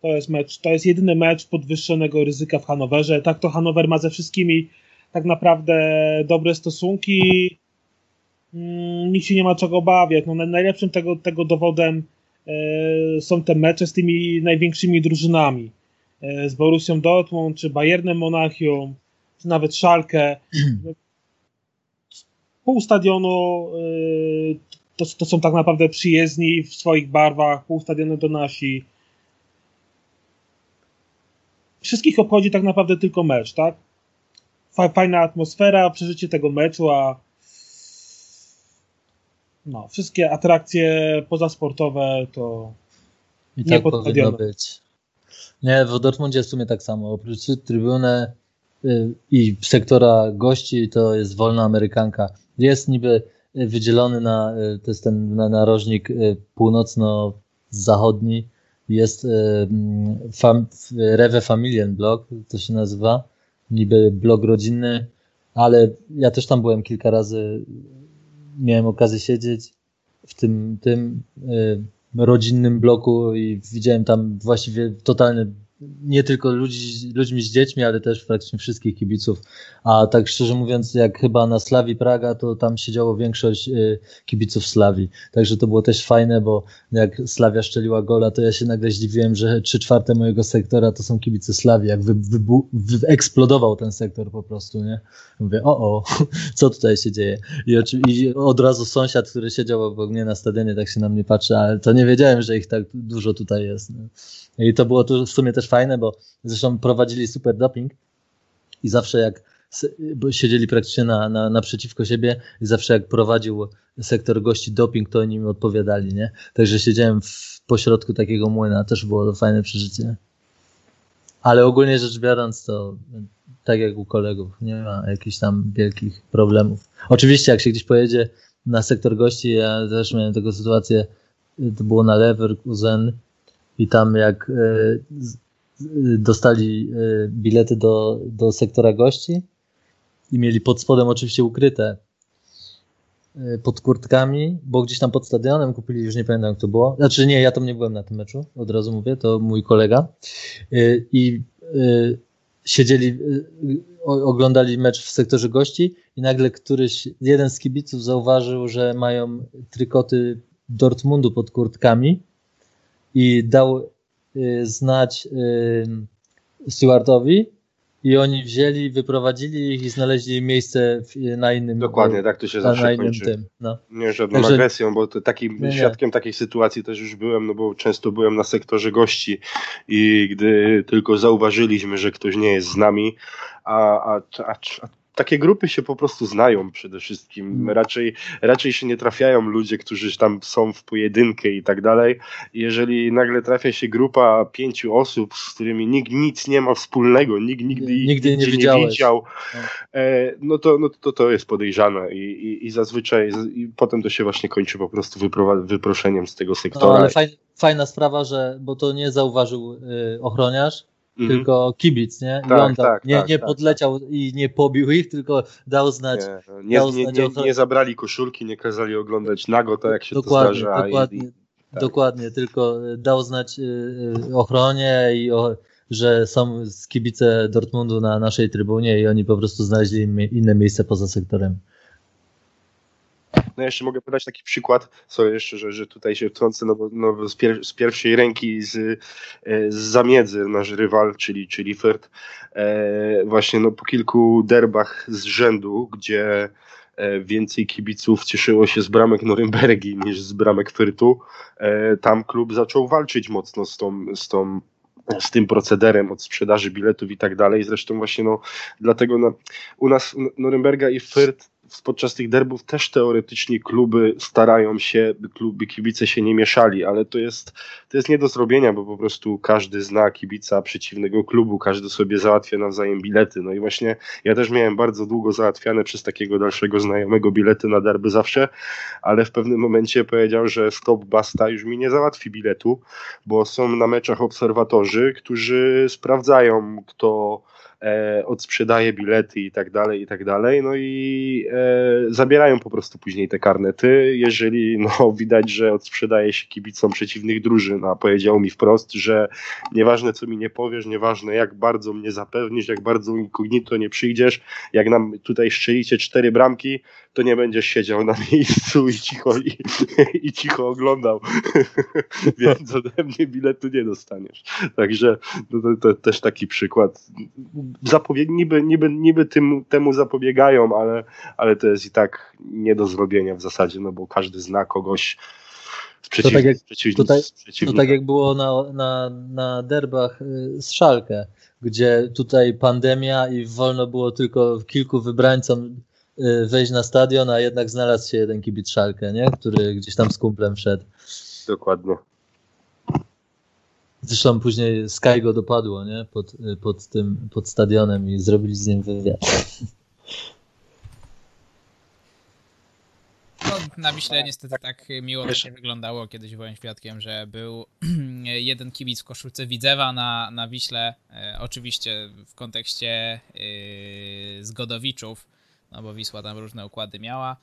To jest mecz, to jest jedyny mecz podwyższonego ryzyka w Hanowerze. Tak to Hanower ma ze wszystkimi tak naprawdę dobre stosunki. Mm, nikt się nie ma czego obawiać. No, najlepszym tego, tego dowodem są te mecze z tymi największymi drużynami. Z Borussią Dortmund, czy Bayernem Monachium, czy nawet Schalke. Pół stadionu to, to są tak naprawdę przyjezdni w swoich barwach, pół stadionu to nasi. Wszystkich obchodzi tak naprawdę tylko mecz, tak? Fajna atmosfera, przeżycie tego meczu, a no, wszystkie atrakcje pozasportowe to I nie tak powinno być. Nie, w Dortmundzie jest w sumie tak samo. Oprócz trybuny y, i sektora gości to jest wolna amerykanka. Jest niby wydzielony na, y, to jest ten narożnik y, północno-zachodni, jest fam, Rewe Familien Blog, to się nazywa, niby blog rodzinny, ale ja też tam byłem kilka razy, miałem okazję siedzieć w tym, tym rodzinnym bloku i widziałem tam właściwie totalny nie tylko ludzi, ludźmi z dziećmi, ale też praktycznie wszystkich kibiców. A tak szczerze mówiąc, jak chyba na Slawi Praga, to tam siedziało większość y, kibiców Slawi. Także to było też fajne, bo jak Slawia szczeliła gola, to ja się nagle zdziwiłem, że trzy czwarte mojego sektora to są kibice Slawi. Jak wy, wyeksplodował ten sektor po prostu, nie? Mówię, o, o, co tutaj się dzieje? I, I od razu sąsiad, który siedział obok mnie na stadionie, tak się na mnie patrzy, ale to nie wiedziałem, że ich tak dużo tutaj jest. Nie? I to było tu w sumie też fajne, bo zresztą prowadzili super doping i zawsze jak siedzieli praktycznie na, na, naprzeciwko siebie i zawsze jak prowadził sektor gości doping, to oni im odpowiadali, nie? Także siedziałem w pośrodku takiego młyna, też było to fajne przeżycie. Ale ogólnie rzecz biorąc, to tak jak u kolegów, nie ma jakichś tam wielkich problemów. Oczywiście, jak się gdzieś pojedzie na sektor gości, ja też miałem taką sytuację, to było na Leverkusen, i tam jak e, dostali e, bilety do, do sektora gości i mieli pod spodem oczywiście ukryte e, pod kurtkami, bo gdzieś tam pod stadionem kupili, już nie pamiętam jak to było. Znaczy nie, ja tam nie byłem na tym meczu, od razu mówię, to mój kolega. I siedzieli, oglądali mecz w sektorze gości i nagle któryś, jeden z kibiców zauważył, że mają trykoty Dortmundu pod kurtkami i dał y, znać y, Stewartowi i oni wzięli, wyprowadzili ich i znaleźli miejsce na innym Dokładnie, tak to się zawsze na kończy. Tym, no. Nie żadną Także... agresją, bo takim, nie, świadkiem nie. takiej sytuacji też już byłem, no bo często byłem na sektorze gości i gdy tylko zauważyliśmy, że ktoś nie jest z nami, a, a, a, a takie grupy się po prostu znają przede wszystkim. Mm. Raczej, raczej się nie trafiają ludzie, którzy tam są w pojedynkę i tak dalej. Jeżeli nagle trafia się grupa pięciu osób, z którymi nikt nic nie ma wspólnego, nikt nigdy, nigdy nie, nie widział, no. E, no to, no to to jest podejrzane i, i, i zazwyczaj i potem to się właśnie kończy po prostu wyproszeniem z tego sektora. No, ale fajna, fajna sprawa, że bo to nie zauważył y, ochroniarz, -hmm. tylko kibic, nie? Tak, on tak, nie, tak, nie tak, podleciał i nie pobił ich, tylko dał znać. Nie, nie, dał znać nie, nie, zabrali koszulki, nie kazali oglądać nago, tak jak się dokładnie, to zdarza. Dokładnie, i, i, tak. dokładnie, tylko dał znać y, y, ochronie i o, że są kibice Dortmundu na naszej trybunie i oni po prostu znaleźli inne miejsce poza sektorem. No jeszcze mogę podać taki przykład, co jeszcze, że, że tutaj się wtrącę, no bo, no z, pier z, pierwszej ręki z, e, z zamiedzy nasz rywal, czyli, czyli Fürth, e, właśnie no po kilku derbach z rzędu, gdzie e, więcej kibiców cieszyło się z bramek Norymbergi niż z bramek Fürthu, e, tam klub zaczął walczyć mocno z tą, z tą z tym procederem od sprzedaży biletów i tak dalej. Zresztą właśnie no, dlatego no, u nas Norymberga i Fürth podczas tych derbów też teoretycznie kluby starają się, by kluby kibice się nie mieszali, ale to jest, to jest nie do zrobienia, bo po prostu każdy zna kibica przeciwnego klubu, każdy sobie załatwia nawzajem bilety. No i właśnie ja też miałem bardzo długo załatwiane przez takiego dalszego znajomego bilety na derby zawsze, ale w pewnym momencie powiedział, że stop basta już mi nie załatwi biletu, bo są na meczach obserwatorzy, którzy sprawdzają, kto e, odsprzedaje bilety i tak dalej, i tak dalej, no i e, zabierają po prostu później te karnety, jeżeli no, widać, że odsprzedaje się kibicom przeciwnych drużyn, a powiedział mi wprost, że nieważne co mi nie powiesz, nieważne jak bardzo mnie zapewnisz, jak bardzo incognito nie przyjdziesz, jak nam tutaj szczelicie cztery bramki, to nie będziesz siedział na miejscu i cicho, i, i cicho oglądał, więc ode mnie biletu nie dostaniesz. Także no to, to, też taki przykład. Zapowie niby, niby, niby tym, temu zapobiegają, ale, ale to jest i tak nie do zrobienia w zasadzie, no bo każdy zna kogoś z przeciw, to tak jak, przeciw, tutaj, to tak jak było na, na, na derbach y, z Szalkę, gdzie tutaj pandemia i wolno było tylko kilku wybrańcom y, wejść na stadion, a jednak znalazł się jeden kibic Szalkę, nie? który gdzieś tam z kumplem wszedł. Dokładnie. Zresztą później Sky go dopadło, nie? Pod, pod tym, pod stadionem i zrobili z nim wywiad. No, na Wiśle niestety tak miło się wyglądało. Kiedyś byłem świadkiem, że był jeden kibic w koszulce Widzewa na, na Wiśle. E, oczywiście w kontekście e, Zgodowiczów, no bo Wisła tam różne układy miała.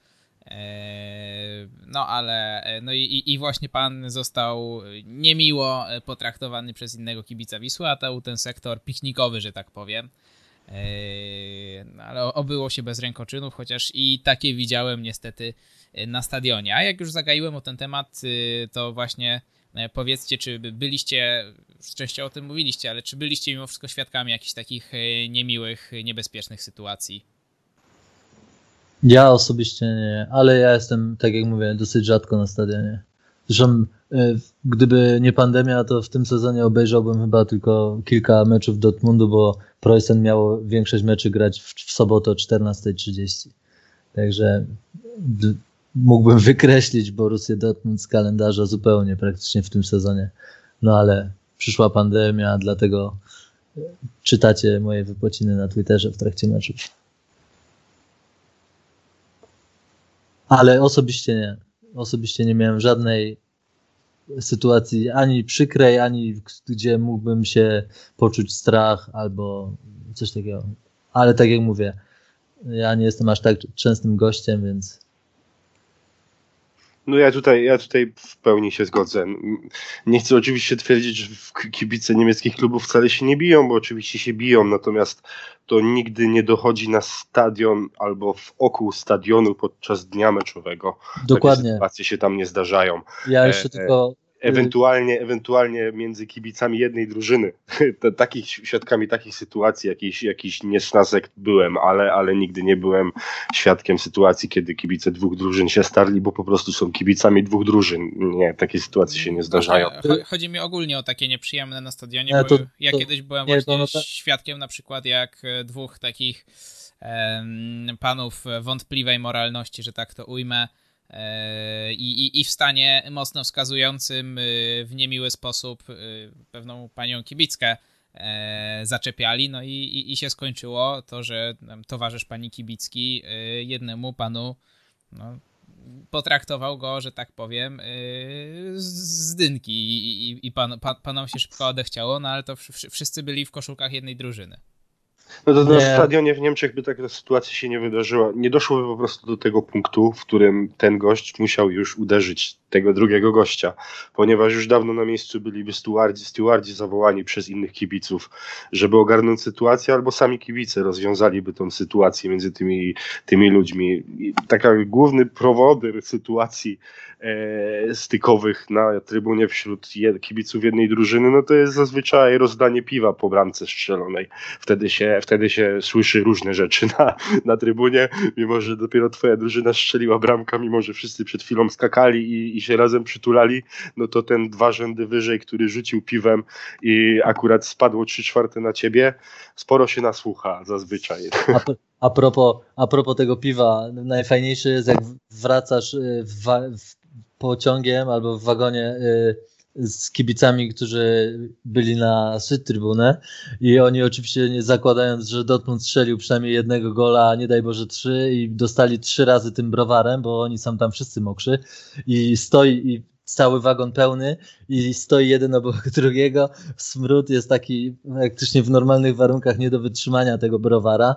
E, no ale, e, no i, i właśnie pan został niemiło potraktowany przez innego kibica Wisły, a to ten sektor piknikowy, że tak powiem. E, no, ale obyło się bez rękoczynów, chociaż i takie widziałem niestety na stadionie. A jak już zagaiłem o ten temat, to właśnie powiedzcie, czy byliście, częściowo o tym mówiliście, ale czy byliście mimo wszystko świadkami jakichś takich niemiłych, niebezpiecznych sytuacji? Ja osobiście nie, ale ja jestem, tak jak mówię, dosyć rzadko na stadionie. Zresztą, e, gdyby nie pandemia, to w tym sezonie obejrzałbym chyba tylko kilka meczów Dortmundu, bo Preußen miało większość meczy grać w, w sobotę o 14.30. Także mógłbym wykreślić Borussię Dortmund z kalendarza zupełnie praktycznie w tym sezonie. No ale przyszła pandemia, dlatego czytacie moje wypociny na Twitterze w trakcie meczów. Ale osobiście nie. Osobiście nie miałem żadnej sytuacji ani przykrej, ani gdzie mógłbym się poczuć strach albo coś takiego. Ale tak jak mówię, ja nie jestem aż tak częstym gościem, więc no ja tutaj, ja tutaj w pełni się zgodzę. Nie chcę oczywiście twierdzić, że kibice niemieckich klubów wcale się nie biją, bo oczywiście się biją, natomiast to nigdy nie dochodzi na stadion albo w oku stadionu podczas dnia meczowego. Dokładnie. Takie sytuacje się tam nie zdarzają. Ja jeszcze e, tylko ewentualnie, ewentualnie między kibicami jednej drużyny. takich, świadkami takich sytuacji, jakiś, jakiś niesnasek byłem, ale, ale nigdy nie byłem świadkiem sytuacji, kiedy kibice dwóch drużyn się starli, bo po prostu są kibicami dwóch drużyn. Nie, takie sytuacje się nie zdarzają. Chodzi mi ogólnie o takie nieprzyjemne na stadionie, nie, to, bo ja to, kiedyś byłem nie, właśnie no to, świadkiem na przykład jak e, dwóch takich panów wątpliwej moralności, że tak to ujmę, i, i, i w stanie mocno wskazującym e, w niemiły sposób e, pewną panią kibickę zaczepiali, no i, i, i się skończyło to, że towarzysz pani kibicki jednemu panu no, potraktował go, że tak powiem, z dynki i, i pan, pan, panom się szybko odechciało, no ale to wszyscy byli w koszulkach jednej drużyny. No to nie. na stadionie w Niemczech by taka sytuacja się nie wydarzyła. Nie doszłoby po prostu do tego punktu, w którym ten gość musiał już uderzyć tego drugiego gościa, ponieważ już dawno na miejscu byliby stewardzi, stewardzi zawołani przez innych kibiców, żeby ogarnąć sytuację, albo sami kibice rozwiązaliby tą sytuację między tymi, tymi ludźmi. I taka główny prowodyr sytuacji e, stykowych na trybunie wśród kibiców jednej drużyny, no to jest zazwyczaj rozdanie piwa po bramce strzelonej. Wtedy się, wtedy się słyszy różne rzeczy na, na trybunie, mimo że dopiero twoja drużyna strzeliła bramka, mimo że wszyscy przed chwilą skakali i, i się razem przytulali, no to ten dwa rzędy wyżej, który rzucił piwem i akurat spadło trzy czwarte na ciebie, sporo się nasłucha zazwyczaj. A, a, propos, a propos tego piwa, najfajniejsze jest jak wracasz y, w, w pociągiem albo w wagonie y, z kibicami, którzy byli na szczyt trybunę i oni oczywiście nie zakładając, że Dortmund strzelił przynajmniej jednego gola, nie daj Boże trzy i dostali trzy razy tym browarem, bo oni są tam wszyscy mokrzy i stoi i cały wagon pełny i stoi jeden obok drugiego. Smród jest taki praktycznie w normalnych warunkach nie do wytrzymania tego browara.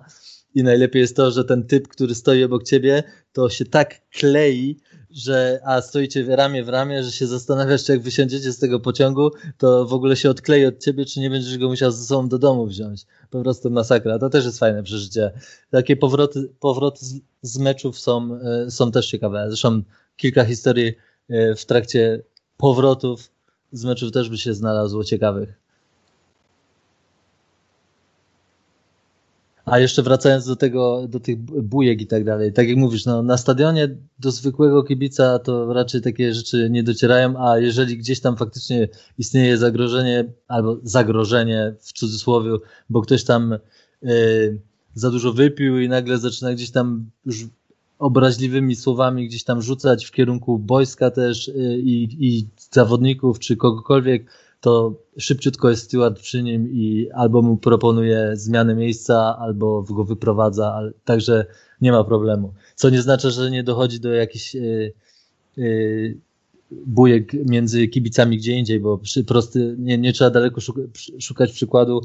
I najlepiej jest to, że ten typ, który stoi obok ciebie, to się tak klei, że a stoicie ramię w ramię, że się zastanawiasz, czy jak wysiądziecie z tego pociągu, to w ogóle się odklei od ciebie, czy nie będziesz go musiał ze sobą do domu wziąć. Po prostu masakra. To też jest fajne przeżycie. Takie powroty, powroty z, z meczów są, e, są też ciekawe. Zresztą kilka historii e, w trakcie powrotów z meczów też by się znalazło ciekawych. A jeszcze wracając do tego, do tych bujek i tak dalej, tak jak mówisz, no, na stadionie do zwykłego kibica to raczej takie rzeczy nie docierają, a jeżeli gdzieś tam faktycznie istnieje zagrożenie, albo zagrożenie w cudzysłowie, bo ktoś tam y, za dużo wypił i nagle zaczyna gdzieś tam już obraźliwymi słowami gdzieś tam rzucać w kierunku boiska też y, i, i zawodników czy kogokolwiek, to szybciutko jest steward przy nim i albo mu proponuje zmianę miejsca, albo go wyprowadza, także nie ma problemu. Co nie znaczy, że nie dochodzi do jakichś yy, yy, bujek między kibicami gdzie indziej, bo przy, prosty, nie, nie trzeba daleko szuka, szukać przykładu.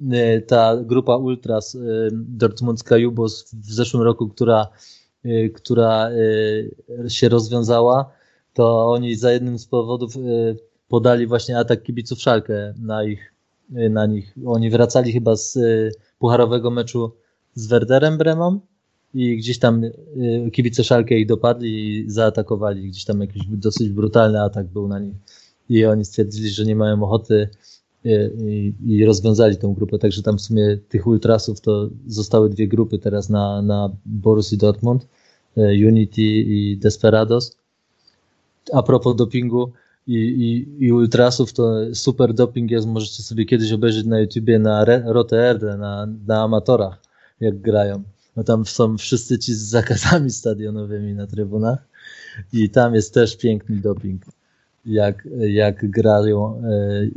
Yy, ta grupa Ultras yy, Dortmundska Jubos w zeszłym roku, która, yy, która się rozwiązała, to oni za jednym z powodów podali właśnie atak kibiców Szalkę na ich, na nich. Oni wracali chyba z y, pucharowego meczu z Werderem Bremą i gdzieś tam y, kibice Szalkę ich dopadli i zaatakowali. Gdzieś tam jakiś dosyć brutalny atak był na nich. I oni stwierdzili, że nie mają ochoty y, i, i rozwiązali tą grupę. Także tam w sumie tych ultrasów to zostały dwie grupy teraz na, na Borussia Dortmund, Unity i Desperados. A propos dopingu, i, i, i ultrasów, to super doping jest, możecie sobie kiedyś obejrzeć na YouTubie na Rote na, na amatorach, jak grają. No tam są wszyscy ci z zakazami stadionowymi na trybunach i tam jest też piękny doping, jak, jak grają e,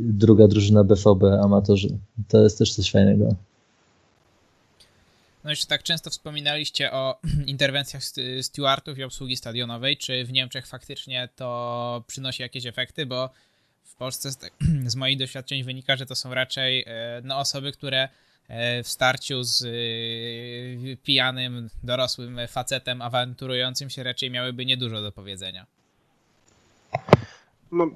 druga drużyna BVB amatorzy. To jest też coś fajnego. No jeszcze tak często wspominaliście o interwencjach stewardów i obsługi stadionowej. Czy w Niemczech faktycznie to przynosi jakieś efekty? Bo w Polsce z, z moich doświadczeń wynika, że to są raczej e, no, osoby, które e, w starciu z e, pijanym, dorosłym facetem awanturującym się raczej miałyby niedużo do powiedzenia. No,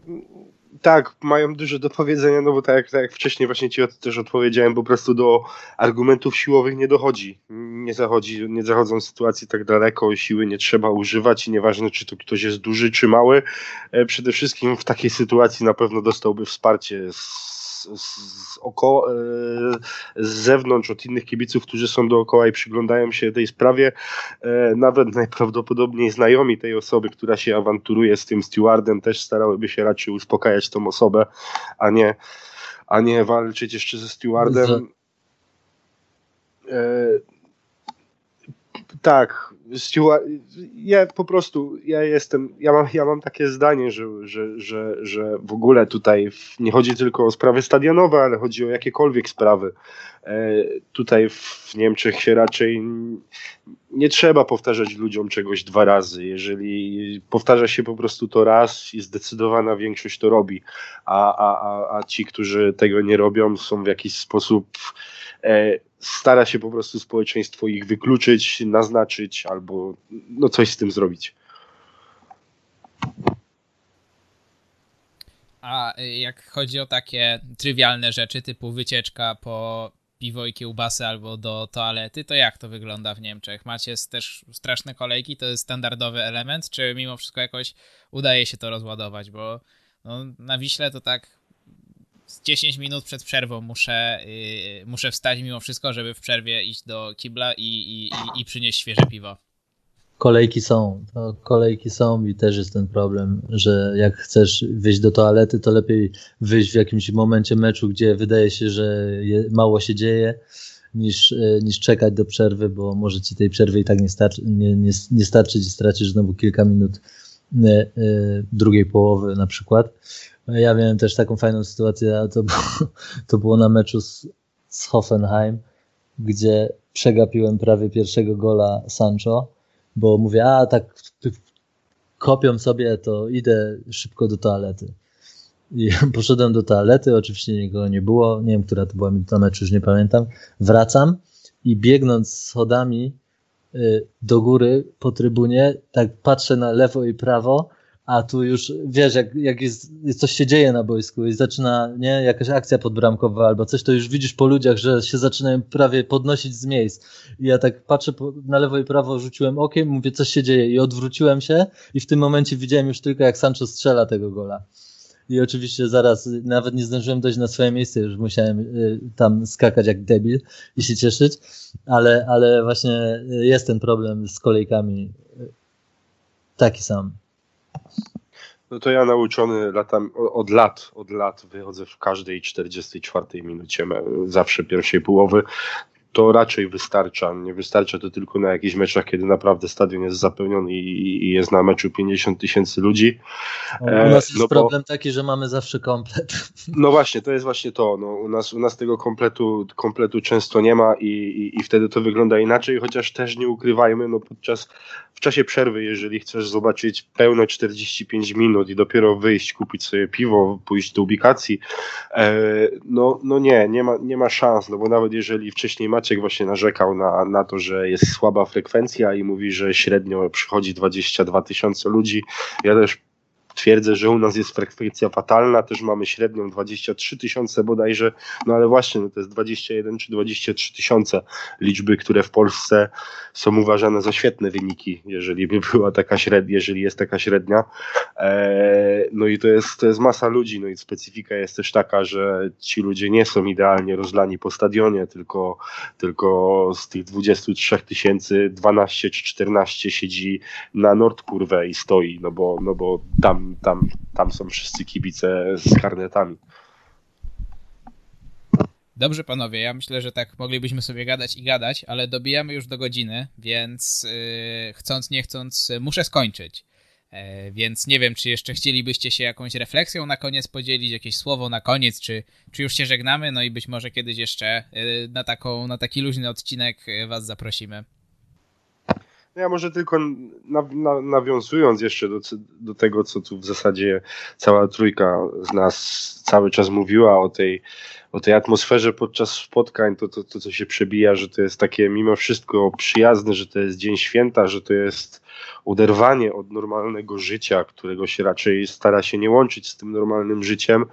tak, mają dużo do powiedzenia, no bo tak jak, tak jak wcześniej właśnie ci też odpowiedziałem, po prostu do argumentów siłowych nie dochodzi. Nie zachodzi, nie zachodzą sytuacje tak daleko, siły nie trzeba używać i nieważne czy to ktoś jest duży czy mały, e, przede wszystkim w takiej sytuacji na pewno dostałby wsparcie z z, oko, e, z zewnątrz, od innych kibiców, którzy są dookoła i przyglądają się tej sprawie, e, nawet najprawdopodobniej znajomi tej osoby, która się awanturuje z tym stewardem, też starałyby się raczej uspokajać tą osobę, a nie, a nie walczyć jeszcze ze stewardem. E, tak, Stewart, ja po prostu, ja jestem, ja mam, ja mam takie zdanie, że, że, że, że w ogóle tutaj nie chodzi tylko o sprawy stadionowe, ale chodzi o jakiekolwiek sprawy. E, tutaj w Niemczech się raczej nie trzeba powtarzać ludziom czegoś dwa razy. Jeżeli powtarza się po prostu to raz i zdecydowana większość to robi, a, a, a, a ci, którzy tego nie robią, są w jakiś sposób e, stara się po prostu społeczeństwo ich wykluczyć, naznaczyć albo no coś z tym zrobić. A jak chodzi o takie trywialne rzeczy typu wycieczka po piwo i kiełbasy albo do toalety, to jak to wygląda w Niemczech? Macie też straszne kolejki, to jest standardowy element, czy mimo wszystko jakoś udaje się to rozładować? Bo no, na Wiśle to tak 10 minut przed przerwą muszę, yy, muszę wstać mimo wszystko, żeby w przerwie iść do kibla i, i, i, i przynieść świeże piwo. Kolejki są, to kolejki są i też jest ten problem, że jak chcesz wyjść do toalety, to lepiej wyjść w jakimś momencie meczu, gdzie wydaje się, że je, mało się dzieje, niż, e, niż czekać do przerwy, bo może ci tej przerwy i tak nie, starczy, nie, nie, nie starczyć i stracisz znowu kilka minut e, e, drugiej połowy na przykład. Ja miałem też taką fajną sytuację, a to było, to było na meczu z, z Hoffenheim, gdzie przegapiłem prawie pierwszego gola Sancho, bo mówię, a tak kopią sobie, to idę szybko do toalety. I poszedłem do toalety, oczywiście nikogo nie było, nie wiem, która to była minuta meczu, już nie pamiętam. Wracam i biegnąc schodami y, do góry po trybunie, tak patrzę na lewo i prawo, a tu już wiesz, jak, jak jest, coś się dzieje na boisku i zaczyna, nie, jakaś akcja podbramkowa albo coś, to już widzisz po ludziach, że się zaczynają prawie podnosić z miejsc. I ja tak patrzę po, na lewo i prawo, rzuciłem okiem, mówię, coś się dzieje i odwróciłem się i w tym momencie widziałem już tylko, jak Sancho strzela tego gola. I oczywiście zaraz, nawet nie zdążyłem dojść na swoje miejsce, już musiałem y, tam skakać jak debil i się cieszyć, ale, ale właśnie jest ten problem z kolejkami y, taki sam. No to ja nauczony latam, od lat, od lat wychodzę w każdej 44 minucie, zawsze pierwszej połowy to raczej wystarcza. Nie wystarcza to tylko na jakichś meczach, kiedy naprawdę stadion jest zapełniony i, i jest na meczu 50 tysięcy ludzi. u nas jest no problem bo, taki, że mamy zawsze komplet. No właśnie, to jest właśnie to. No, u, nas, u nas tego kompletu, kompletu często nie ma i, i, i wtedy to wygląda inaczej, chociaż też nie ukrywajmy, no podczas w czasie przerwy, jeżeli chcesz zobaczyć pełno 45 minut i dopiero wyjść, kupić sobie piwo, pójść do ubikacji, e, no, no nie, nie ma, nie ma szans, no bo nawet jeżeli wcześniej Maciek właśnie narzekał na, na to, że jest słaba frekwencja i mówi, że średnio przychodzi 22 tysiące ludzi, ja też twierdzę, że u nas jest frekwencja fatalna, też mamy średnią 23 tysiące bodajże, no ale właśnie no to jest 21 czy 23 tysiące liczby, które w Polsce są uważane za świetne wyniki, jeżeli by była taka średnia, jeżeli jest taka średnia. Eee, no i to jest, to jest masa ludzi, no i specyfika jest też taka, że ci ludzie nie są idealnie rozlani po stadionie, tylko, tylko z tych 23 tysięcy 12 czy 14 siedzi na Nordkurwę i stoi, no bo, no bo tam tam, tam, są wszyscy kibice z karnetami. Dobrze, panowie, ja myślę, że tak moglibyśmy sobie gadać i gadać, ale dobijamy już do godziny, więc yy, chcąc, nie chcąc, muszę skończyć. Yy, więc nie wiem, czy jeszcze chcielibyście się jakąś refleksją na koniec podzielić, jakieś słowo na koniec, czy, czy już się żegnamy, no i być może kiedyś jeszcze yy, na, taką, na taki luźny odcinek y, was zaprosimy. No ja może tylko nawiązując jeszcze do, do tego, co tu w zasadzie cała trójka z nas cały czas mówiła o tej, o tej atmosferze podczas spotkań, to, to, to co się przebija, że to jest takie mimo wszystko przyjazne, że to jest dzień święta, że to jest oderwanie od normalnego życia, którego się raczej stara się nie łączyć z tym normalnym życiem.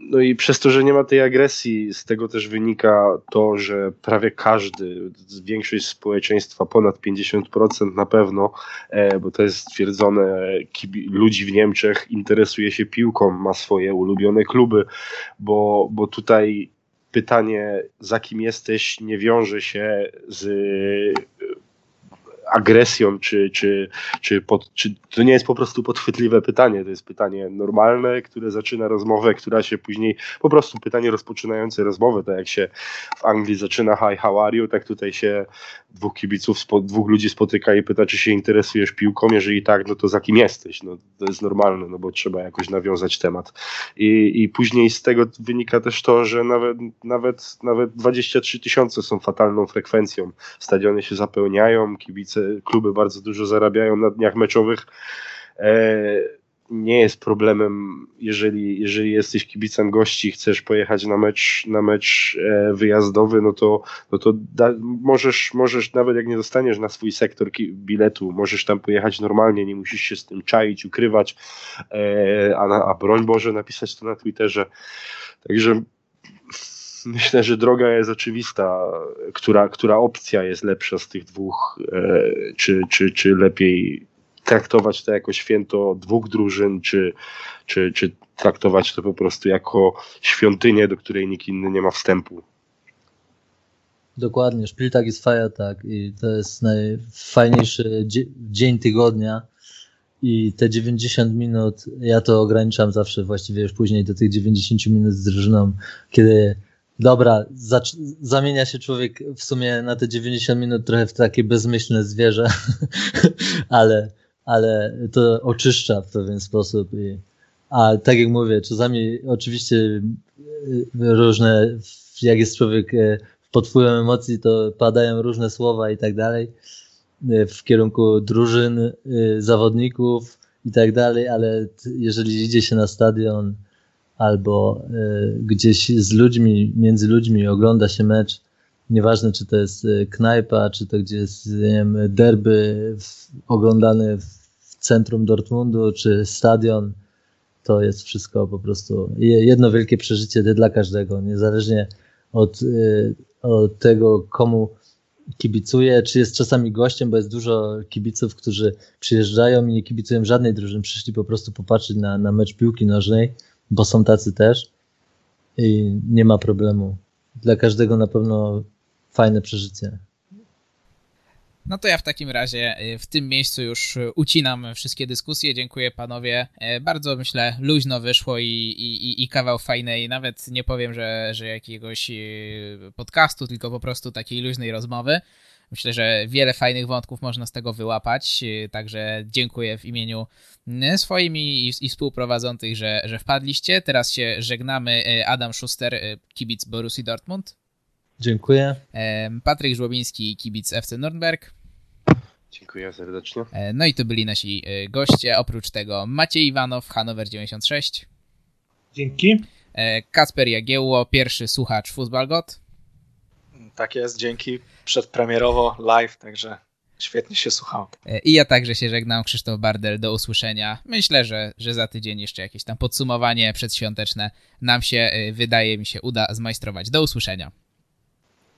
E, no i przez to, że nie ma tej agresji, z tego też wynika to, że prawie każdy, większość społeczeństwa, ponad 50% na pewno, e, bo to jest stwierdzone, ludzi w Niemczech interesuje się piłką, ma swoje ulubione kluby, bo, bo tutaj pytanie, za kim jesteś, nie wiąże się z agresją, czy, czy, czy, pod, czy to nie jest po prostu podchwytliwe pytanie, to jest pytanie normalne, które zaczyna rozmowę, która się później, po prostu pytanie rozpoczynające rozmowę, tak jak się w Anglii zaczyna hi, how are you, tak tutaj się dwóch kibiców, dwóch ludzi spotyka i pyta, czy się interesujesz piłką, jeżeli tak, no to za kim jesteś, no to jest normalne, no bo trzeba jakoś nawiązać temat. I, i później z tego wynika też to, że nawet, nawet, nawet 23 tysiące są fatalną frekwencją, stadiony się zapełniają, kibice kluby bardzo dużo zarabiają na dniach meczowych. E, nie jest problemem, jeżeli, jeżeli jesteś kibicem gości, chcesz pojechać na mecz, na mecz e, wyjazdowy, no to, no to da, możesz, możesz, nawet jak nie dostaniesz na swój sektor biletu, możesz tam pojechać normalnie, nie musisz się z tym czaić, ukrywać, e, a, a broń Boże napisać to na Twitterze. Także myślę, że droga jest oczywista, która, która opcja jest lepsza z tych dwóch, e, czy, czy, czy lepiej traktować to jako święto dwóch drużyn, czy, czy, czy traktować to po prostu jako świątynię, do której nikt inny nie ma wstępu. Dokładnie, Szpiltak jest tak. I to jest najfajniejszy dzień tygodnia. I te 90 minut, ja to ograniczam zawsze właściwie już później do tych 90 minut z drużyną, kiedy Dobra, zamienia się człowiek w sumie na te 90 minut trochę w takie bezmyślne zwierzę, ale, ale to oczyszcza w pewien sposób. I, a tak jak mówię, czasami oczywiście y, różne, jak jest człowiek y, pod wpływem emocji, to padają różne słowa i tak dalej, w kierunku drużyn, zawodników i tak dalej, ale jeżeli idzie się na stadion albo gdzieś z ludźmi, między ludźmi ogląda się mecz, nieważne czy to jest knajpa, czy to gdzie jest nie wiem, derby oglądane w centrum Dortmundu, czy stadion, to jest wszystko po prostu jedno wielkie przeżycie dla każdego, niezależnie od, y, od tego, komu kibicuje, czy jest czasami gościem, bo jest dużo kibiców, którzy przyjeżdżają i nie kibicują żadnej drużyny, przyszli po prostu popatrzeć na, na mecz piłki nożnej, bo są tacy też i nie ma problemu. Dla każdego na pewno fajne przeżycie. No to ja w takim razie y, w tym miejscu już ucinam wszystkie dyskusje. Dziękuję panowie. E, bardzo myślę luźno wyszło i, i, i kawał fajnej, nawet nie powiem, że, że jakiegoś podcastu, tylko po prostu takiej luźnej rozmowy. Myślę, że wiele fajnych wątków można z tego wyłapać, y, także dziękuję w imieniu swoim i, i współprowadzących, że, że wpadliście. Teraz się żegnamy. Adam Schuster, kibic Borussii Dortmund. Dziękuję. Patryk Żłobiński, kibic FC Nürnberg. Dziękuję serdecznie. E, no i to byli nasi e, goście. Oprócz tego Maciej Iwanow, Hanover 96. Dzięki. E, Kasper Jagiełło, pierwszy słuchacz Fußballgot. Tak jest, dzięki. Przedpremierowo live, także świetnie się słuchało. I ja także się żegnam, Krzysztof Bardel, do usłyszenia. Myślę, że, że za tydzień jeszcze jakieś tam podsumowanie przedświąteczne nam się, wydaje mi się, uda zmajstrować. Do usłyszenia.